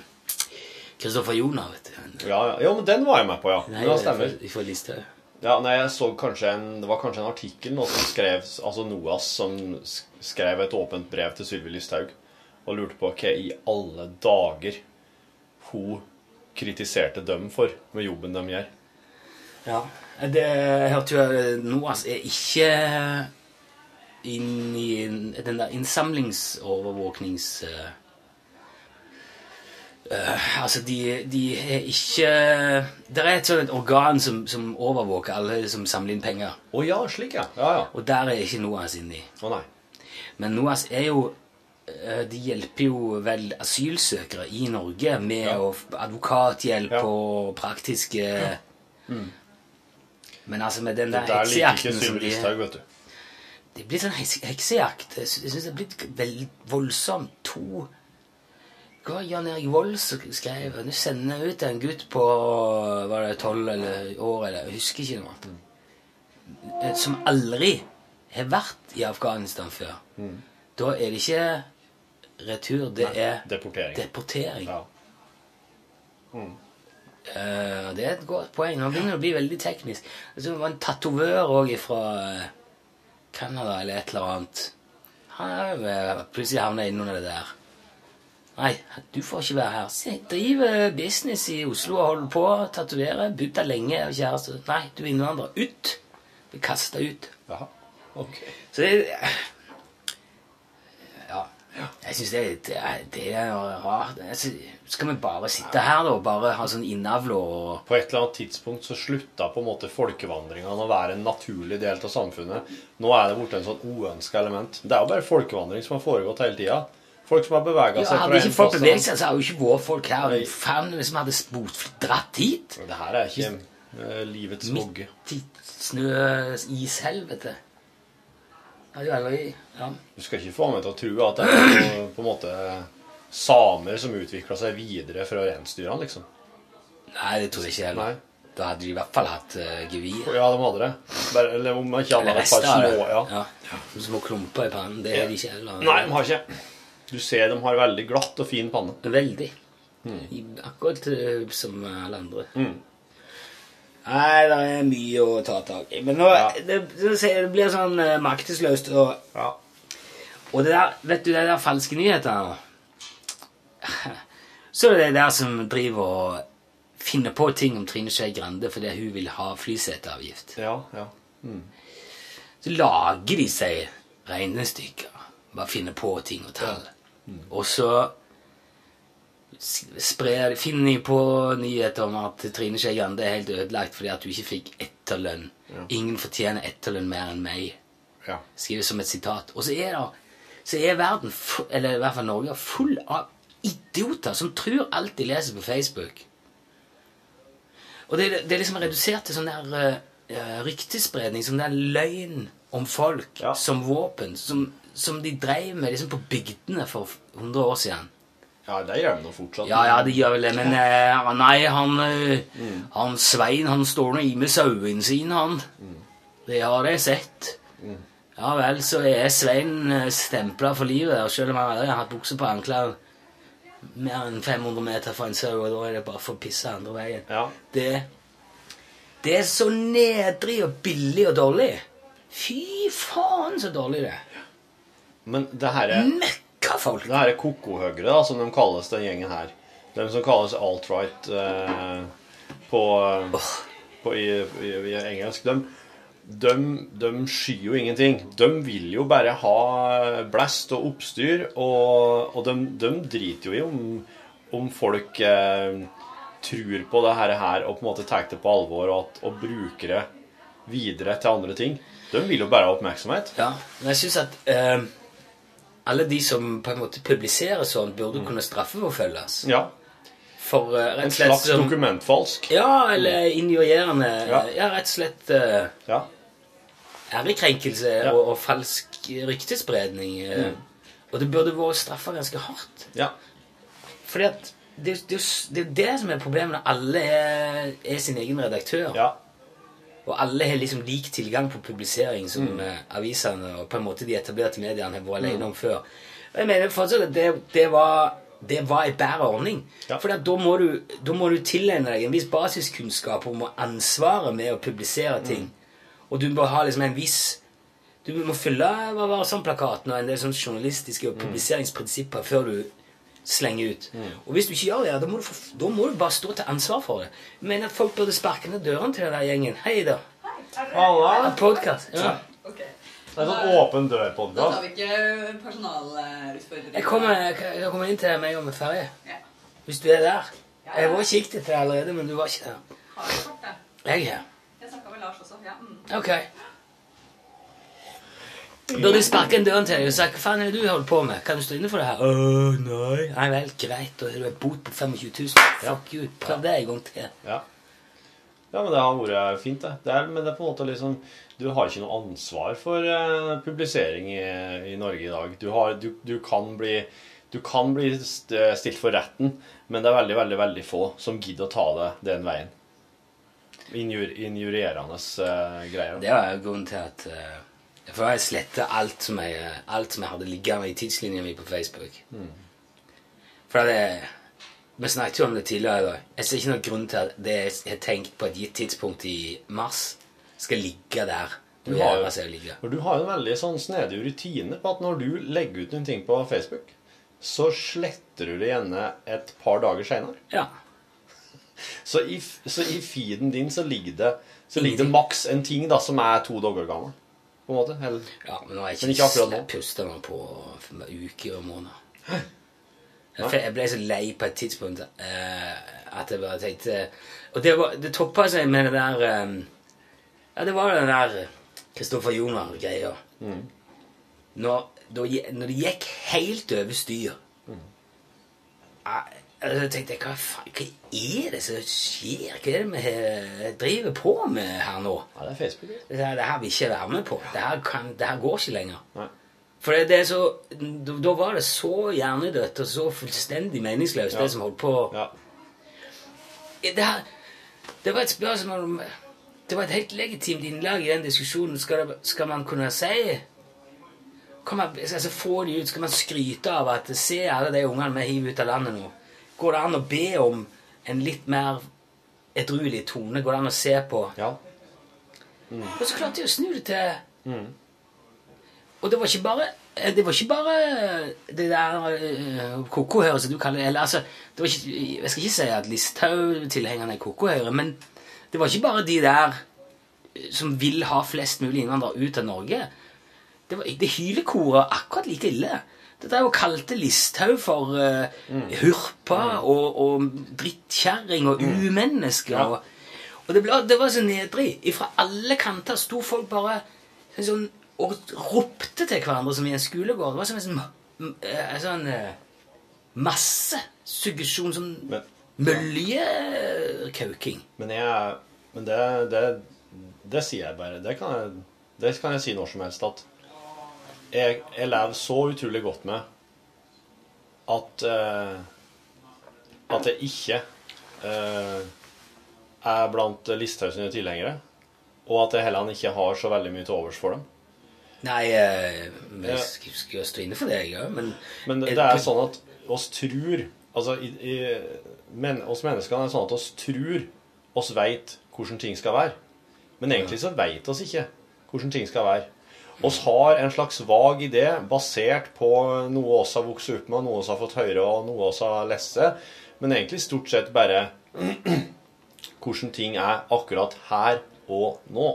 Kristoffer Joner, vet du. Ja, ja, ja, men den var jeg med på, ja. Nei, det stemmer. Får liste. Ja, nei, jeg så kanskje en, Det var kanskje en artikkel nå som skrev Altså NOAS som skrev et åpent brev til Sylvi Listhaug og lurte på hva i alle dager hun kritiserte dem for med jobben de gjør. Ja. Det hørte jo NOAS er ikke inn i den der innsamlingsovervåknings... eh, altså, de, de er ikke Det er et sånt organ som, som overvåker alle som samler inn penger. Å ja, slik, ja. ja, ja. Og der er ikke NOAS inni. Oh, nei. Men NOAS er jo De hjelper jo vel asylsøkere i Norge med å advokathjelp advokathjelp og praktiske Men altså med den Det der der liker ikke heksejakten som Sylvi de Listhaug, vet du. Det blir sånn heksejakt. Jeg sy- syns det er blitt veldig voldsomt. To Hva var Jan Erik Vold som skrev? Nå sender jeg ut en gutt på var det tolv eller år, eller jeg husker ikke noe. Eh, Som aldri har vært i Afghanistan før. Da er det ikke retur, det Nei, er deportering. deportering. Mm. Uh, det er et godt poeng. Nå begynner det å bli veldig teknisk. Altså, det var en tatovør òg fra Canada eller et eller annet. Han er eh, plutselig havna innunder det der. Nei, du får ikke være her. Se, driver business i Oslo og holder på å tatovere. Bodd der lenge. Kjæreste. Nei, du er innvandrer. Ut! Blir kasta ut. Jaha. Ok. Så det Ja. Jeg syns det, det, er- det er rart. Skal vi bare sitte her da og bare ha sånn innavl og På et eller annet tidspunkt så slutta på en måte folkevandringene å være en naturlig del av samfunnet. Nå er det blitt en sånn uønska element. Det er jo bare folkevandring som har foregått hele tida. Folk som har bevega ja, seg Hadde ikke folk beveget seg, så hadde jo ikke våre folk her. Faen, hvis vi hadde spurt dratt hit Det her er ikke uh, livets vogge. Midt i jo aldri ja. Du skal ikke få meg til å tro at det er på, på en måte samer som utvikla seg videre fra reinsdyrene, liksom. Nei, det tror jeg ikke heller. Da hadde de i hvert fall hatt uh, gevir. Ja, de hadde det. Bare, eller om ikke alle hadde et par små ja. Ja. Små klumper i pannen. Det er de ikke heller. Nei, de har ikke. Du ser de har veldig glatt og fin panne. Veldig. Mm. Akkurat eh, som alle andre. Mm. Nei, det er mye å ta tak i. Men nå det, det, det blir sånn uh, maktesløst. Og, og det der, vet du, det der falske nyheter Så er det der som driver og finner på ting om Trine Skei Grande fordi hun vil ha flyseteavgift. Ja, ja. Mm. Så lager de seg regnestykker. Bare finner på ting og tall. Og så sprer, finner de på nyheter om at Trine Skei Grande er helt ødelagt fordi at du ikke fikk etterlønn. Ja. Ingen fortjener etterlønn mer enn meg. Skriver som et sitat. Og så er, det, så er verden, eller i hvert fall Norge, full av idioter som tror alt de leser på Facebook. Og det, det er liksom redusert til sånn der uh, ryktespredning, sånn der løgn om folk som våpen, som, som de drev med liksom på bygdene for 100 år siden. Ja, det gjør de nå fortsatt. Ja, ja, det gjør vel det, men eh, nei, han, eh, han Svein, han står nå i med sauene sine, han. Det har jeg sett. Ja vel, så er Svein eh, stempla for livet, der, selv om han aldri har hatt bukse på anklene mer enn 500 meter fra en sau, og da er det bare for å pisse andre veien. Det, det er så nedrig og billig og dårlig. Fy faen, så dårlig det er. Men det her er folk. Det her er koko-høyre, da, som de kalles, den gjengen her. De som kalles alt-right eh, på, på i, i, i engelsk. De, de, de skyr jo ingenting. De vil jo bare ha blest og oppstyr, og, og de, de driter jo i om, om folk eh, tror på det her, her og på en måte tar det på alvor og, at, og bruker det videre til andre ting. De vil jo bare ha oppmerksomhet. Ja, men jeg syns at eh, alle de som på en måte publiserer sånn, burde kunne straffeforfølges. Ja. For uh, En slags som- dokumentfalsk. Ja, eller injurierende Ja. ja. rett og slett uh, ærekrenkelse og, og falsk ryktespredning. Uh, Mm. Og det burde vært straffa ganske hardt. Ja. Fordi at det, det, jo- det er jo det som er problemet når alle er, er sin egen redaktør. Og alle har liksom lik tilgang på publisering som Mm. eh, avisene og på en måte de etablerte mediene har vært alene Mm. om før. Og jeg mener fortsatt at det, det var det var en bedre ordning. For da må, du, da må du tilegne deg en viss basiskunnskap om ansvaret med å publisere ting. Og du må ha liksom en viss Du må fylle hva var sånn plakaten og en del sånne journalistiske og publiseringsprinsipper før du slenger ut. Og hvis du ikke gjør det, da må, du da må du bare stå til ansvar for det. Jeg mener at folk burde sparke ned dørene til den der gjengen. Hei, da. Halla. Podkast. Ja. Det er sånn åpen Da dør-podkast. tar vi ikke personalutfordringer. Jeg kommer, jeg jeg kommer inn til meg om en ferie. Hvis du er der. Jeg var kikket etter deg allerede, men du var ikke der. Har du fått det? Jeg er her. Jeg snakka med Lars også. Ja. Mm. Ok. Burde sparke en døren til deg og sagt hva faen er det du holder på med? Kan du stå inne for det her? Åh, nei. Nei vel, greit. Da har du en bot på 25 000. Fuck you. Prøv det en gang til. Ja. ja, men det har vært fint, det. det er, men det er på en måte liksom Du har ikke noe ansvar for uh, publisering i, i Norge i dag. Du, har, du, du kan bli du kan bli stilt for retten, men det er veldig veldig, veldig få som gidder å ta det den veien. Injur, injurierende uh, greier. Det er grunnen til at eh, For jeg sletter alt, som jeg- alt som jeg hadde liggende i tidslinja mi på Facebook. For det Vi snakket jo om det tidligere i dag. Jeg ser ikke noen grunn til at det jeg har tenkt på et gitt tidspunkt i mars, skal ligge der. Du har, jo, du har en veldig sånn snedig rutine på at når du legger ut noen ting på Facebook, så sletter du det gjerne et par dager seinere. Ja. Så i, så i feeden din så ligger det Så ligger det maks en ting da som er to dager gammel. På en måte. Eller, Ja, men nå har jeg men ikke, ikke akkurat nå. pusta meg på uker og måneder. Hæ? jeg ble så lei på et tidspunkt uh, at jeg bare tenkte Og det, var- det toppa seg med det der um, Ja, det var den der Kristoffer Joner-greia. Når, når det gikk helt over styr jeg, jeg tenkte jeg, hva, faen, hva er det som skjer? Hva er det vi driver på med her nå? Ja, det er Facebook. Det her, det her vil ikke være med på. Det her, kan, det her går ikke lenger. For det, det er så, da, da var det så hjernedødt og så fullstendig meningsløst, Ja. det som holdt på. Det, her, det var et spørsmål om Det var et helt legitimt innlag i den diskusjonen. Skal, det, skal man kunne si kan man, altså få de ut, Skal man skryte av at se alle de ungene vi hiver ut av landet nå? Går det an å be om en litt mer edruelig tone? Går det an å se på? Ja. Og så klarte jeg å snu det til Og det var ikke bare eh, det var ikke bare det der uh, kokohøret som du kaller det. Eller, altså, det var ikke, jeg skal ikke si at Listhaug-tilhengerne er kokohøyre, men det var ikke bare de der eh, som vil ha flest mulig innvandrere ut av Norge. Det, var, det hylekoret akkurat like ille. Det er jo kalte Listhaug for uh, hurpa og, og drittkjerring og umenneske. Ja. Og, og det, ble, det var så nedrig. Fra alle kanter sto folk bare sånn og ropte til hverandre som i en skolegård. Det var som en sånn, eh, en sånn eh, massesuggesjon, sånn møljekauking. Men, jeg, men det, det, det sier jeg bare. Det kan jeg, det kan jeg si når som helst. At jeg, jeg lever så utrolig godt med at eh, At jeg ikke eh, er blant Listhaug sine tilhengere. Og at jeg heller ikke har så veldig mye til overs for dem. Nei, eh, vi skal, skal stå inne for det, jeg òg, men Men det er sånn at oss tror Altså, i, i, men, oss menneskene er sånn at oss tror oss veit hvordan ting skal være. Men egentlig så veit oss ikke hvordan ting skal være. Oss har en slags vag idé basert på noe oss har vokst opp med, noe oss har fått høre, og noe oss har lest. Men egentlig stort sett bare hvordan ting er akkurat her og nå.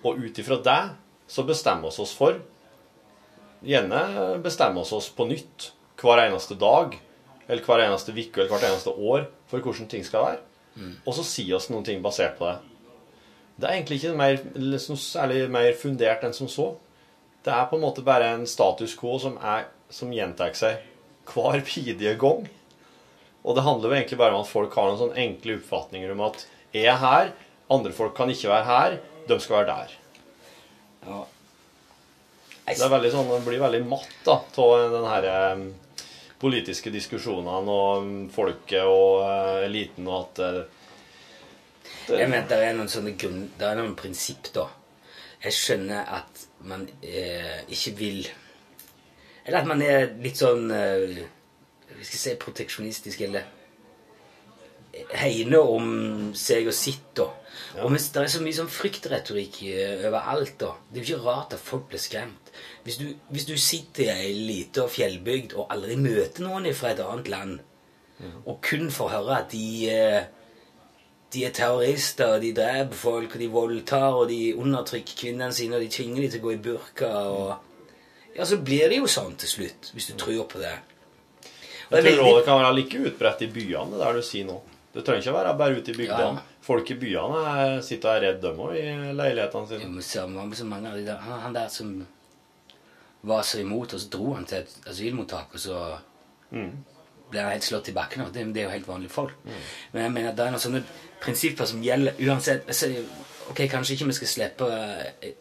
Og ut ifra det så bestemmer vi oss for Gjerne bestemmer vi oss på nytt hver eneste dag, eller hver eneste uke eller hvert eneste år for hvordan ting skal være. Og så sier oss noen ting basert på det. Det er egentlig ikke mer, liksom, særlig mer fundert enn som så. Det er på en måte bare en status quo som, er, som gjentar seg hver bidige gang. Og det handler jo egentlig bare om at folk har noen sånne enkle oppfatninger om at er jeg er her, andre folk kan ikke være her, de skal være der. Det, er sånn, det blir veldig matt av den her eh, politiske diskusjonene og folket og eh, eliten og at eh, det, Jeg mener, det er noen sånne grunn... Det er noen prinsipp, da. Jeg skjønner at man eh, ikke vil Eller at man er litt sånn eh, Vi skal si proteksjonistisk, eller Hegner om seg og sitt, da. Og hvis det er så mye sånn fryktretorikk eh, overalt, da Det er jo ikke rart at folk blir skremt. Hvis du, hvis du sitter i ei lita fjellbygd og aldri møter noen fra et annet land, og kun får høre at de eh, de er terrorister, og de dreper folk, og de voldtar, og de undertrykker kvinnene sine, og de tvinger dem til å gå i burka, og Ja, så blir det jo sånn til slutt, hvis du tror på det. Og Jeg tror det kan være like utbredt i byene, det der du sier nå. Det trenger ikke å være bare ute i bygdene. Ja. Folk i byene er, sitter og er redd dem òg i leilighetene sine. men så mange, av de der, han, han der som var så imot, og så dro han til et asylmottak, og så ble han helt slått i bakken. Det, det er jo helt vanlige folk. Men jeg mener at det er noe sånne prinsipper som gjelder uansett altså, Ok, kanskje ikke vi skal slippe eh,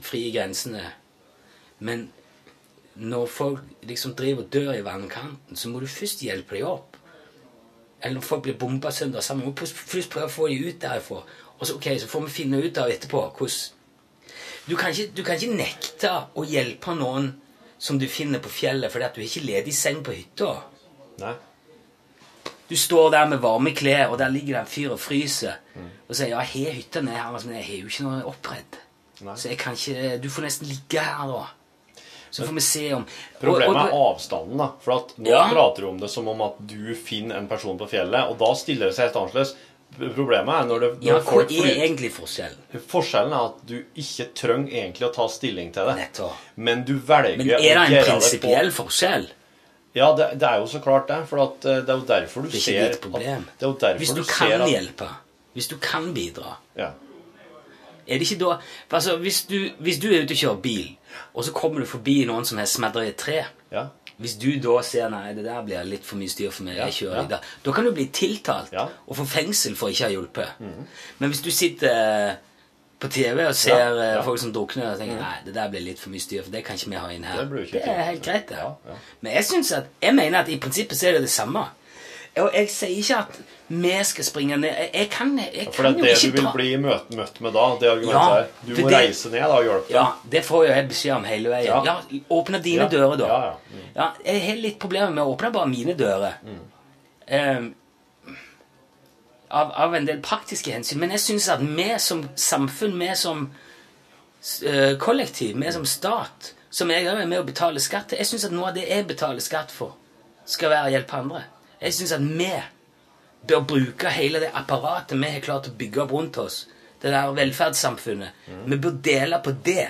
fri grensene, men når folk liksom driver og dør i vannkanten, så må du først hjelpe dem opp. Eller når folk blir bomba søndag sammen, må du først prøve å få dem ut derifra. Og så, ok, så får vi finne ut av etterpå hvordan du kan, ikke, du kan ikke nekte å hjelpe noen som du finner på fjellet fordi at du er ikke ledig seng på hytta. Nei. Du står der med varme klær, og der ligger det en fyr og fryser. Og sier ja, jeg har hytta nede her, men jeg har jo ikke noe oppredd. Så jeg kan ikke Du får nesten ligge her, da. Så får vi se om Problemet og, er avstanden. da For at Nå Ja. prater du om det som om at du finner en person på fjellet, og da stiller det seg helt annerledes. Problemet er når, det, når Ja, hva er egentlig forskjellen? Forskjellen er at du ikke trenger egentlig å ta stilling til det. Nettopp. Men du velger Men er det en prinsipiell forskjell? Ja, det, det er jo så klart det. For at eh, det er jo derfor du Det er ser ikke ditt problem. At, det er jo derfor Hvis du ser kan at- hjelpe, hvis du kan bidra Ja. Er det ikke da altså, hvis, du, hvis du er ute og kjører bil, og så kommer du forbi noen som har smadret et tre Ja. Hvis du da ser nei, det der blir litt for mye styr for meg, Ja, jeg kjører ja. i dag, da kan du bli tiltalt og få fengsel for ikke å ha hjulpet. Mm. Men hvis du sitter eh, på TV og ser Ja, eh, ja. folk som drukner og tenker Mhm. nei, det der blir litt for mye styr, for det kan ikke vi ha inn her. Det jo ikke Det er helt greit, det. Men jeg synes at, jeg mener at i prinsippet så er det det samme. Og jeg sier ikke at vi skal springe ned Jeg, kan, jeg For kan det er jo det du vil bli møtt, møtt med da. Det argumentet her. Du må det- reise ned da og hjelpe. Ja, det får jo jeg beskjed om hele veien. Ja. Åpne dine Ja, dører, da. ja, ja. Ja, jeg har litt problemer med å åpne bare mine dører. Ehm, av, av en del praktiske hensyn. Men jeg syns at vi som samfunn, vi som uh, kollektiv, vi som stat, som jeg òg er med å betale skatt til Jeg syns at noe av det jeg betaler skatt for, skal være å hjelpe andre. Jeg syns at vi bør bruke hele det apparatet vi har klart å bygge opp rundt oss, det der velferdssamfunnet. Vi bør dele på det.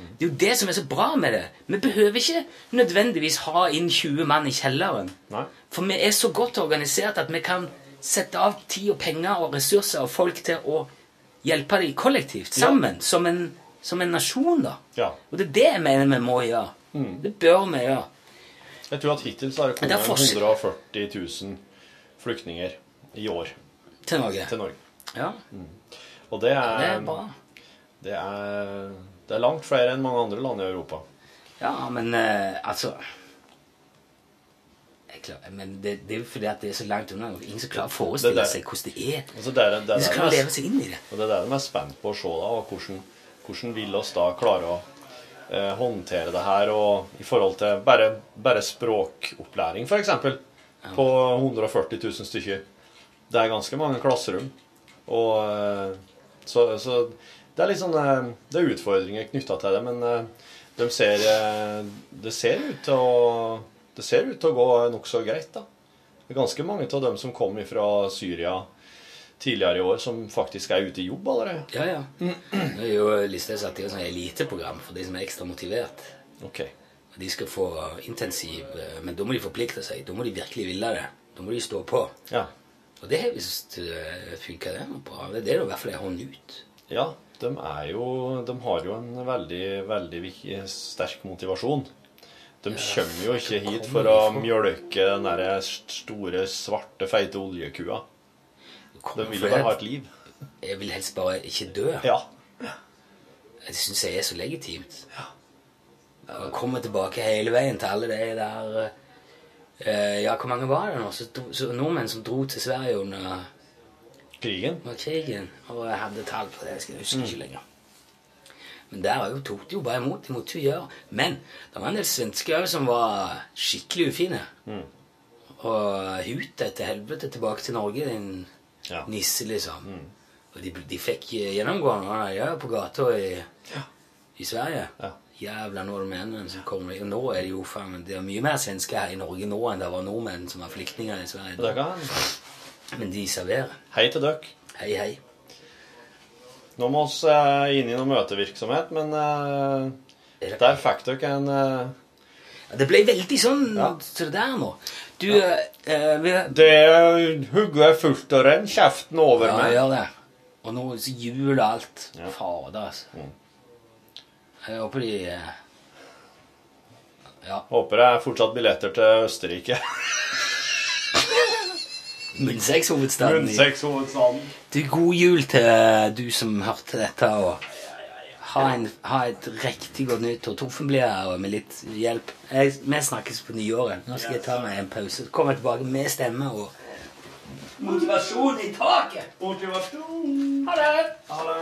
Det er jo det som er så bra med det. Vi behøver ikke nødvendigvis ha inn 20 mann i kjelleren. For vi er så godt organisert at vi kan sette av tid og penger og ressurser og folk til å hjelpe dem kollektivt, Ja. sammen, som en som en nasjon, da. Ja. Og det er det jeg mener vi må gjøre. Det bør vi gjøre. Jeg tror at hittil så har det kommet forskjell. 140 000 flyktninger i år. Til Norge. Til Norge. Ja. Og det er, Det er bra. Det er, det er langt flere enn mange andre land i Europa. Ja, men eh, altså klarer, Men det, det er jo fordi at det er så langt unna. Ingen som klarer å Det forestille seg hvordan det er. Altså det er, det Ingen som klarer å leve seg inn i det. Og det er det de er spent på å se, da, og hvordan, hvordan vil oss da klare å eh, håndtere det her, og i forhold til bare, bare språkopplæring, f.eks. eksempel på 140 000 stykker. Det er ganske mange klasserom. Og eh, så, så det er litt sånn eh, Det er utfordringer knytta til det, men eh, de ser eh, Det ser ut til å Det ser ut til å gå nokså greit, da. Det er ganske mange av dem som kom fra Syria tidligere i år, som faktisk er ute i jobb allerede. Ja, ja. Nå er jo Listhaug satt i et sånt eliteprogram for de som er ekstra motivert. Ok. De skal få intensiv eh, Men da må de forplikte seg. Da må de virkelig ville det. Da må de stå på. Ja. Og det har visst uh, funka, bra. Det er det i hvert fall er hånd ut. Ja, de er jo De har jo en veldig, veldig sterk motivasjon. De kommer jo ikke hit for å mjølke den der store, svarte, feite oljekua. De vil jo bare ha et liv. Jeg vil helst bare ikke dø. Ja. Det syns jeg er så legitimt. Å komme tilbake hele veien til alle de der eh, Ja, hvor mange var det nå? Så, så nordmenn som dro til Sverige under Krigen? Under krigen. Og jeg hadde tall på det. Jeg husker Mm. ikke lenger. Men der er jo, tok de jo bare imot. De måtte jo gjøre. Men det var en del svensker som var skikkelig ufine. Mm. Og hute etter helvete tilbake til Norge, din Ja. nisse, liksom. Mm. Og de, de fikk gjennomgående når de er på gata i, i Sverige. Jævla nordmenn som kommer. Og nå er det jo faen Det er mye mer svensker her i Norge nå enn det var nordmenn som var flyktninger i Sverige. Men de serverer. Hei til dere. Hei, hei. Nå må vi eh, inn i noe møtevirksomhet, men eh, der fikk dere en eh, Det ble veldig sånn så det der nå. Du eh, vi, Det hugger fullt og renn kjeften over Ja, med. gjør det. Og nå så jul og alt. Fader, altså. Jeg håper de eh, Ja. Håper det er fortsatt billetter til Østerrike. Munnsex-hovedstaden. Du, god jul til eh, du som hørte dette, og ha, en, ha et riktig godt nyttår. Torfen blir her med litt hjelp. Jeg, vi snakkes på nyåret. Nå skal jeg ta meg en pause. Så kommer jeg tilbake med stemme og Motivasjon i taket! Motivasjon. Ha det. Ha det.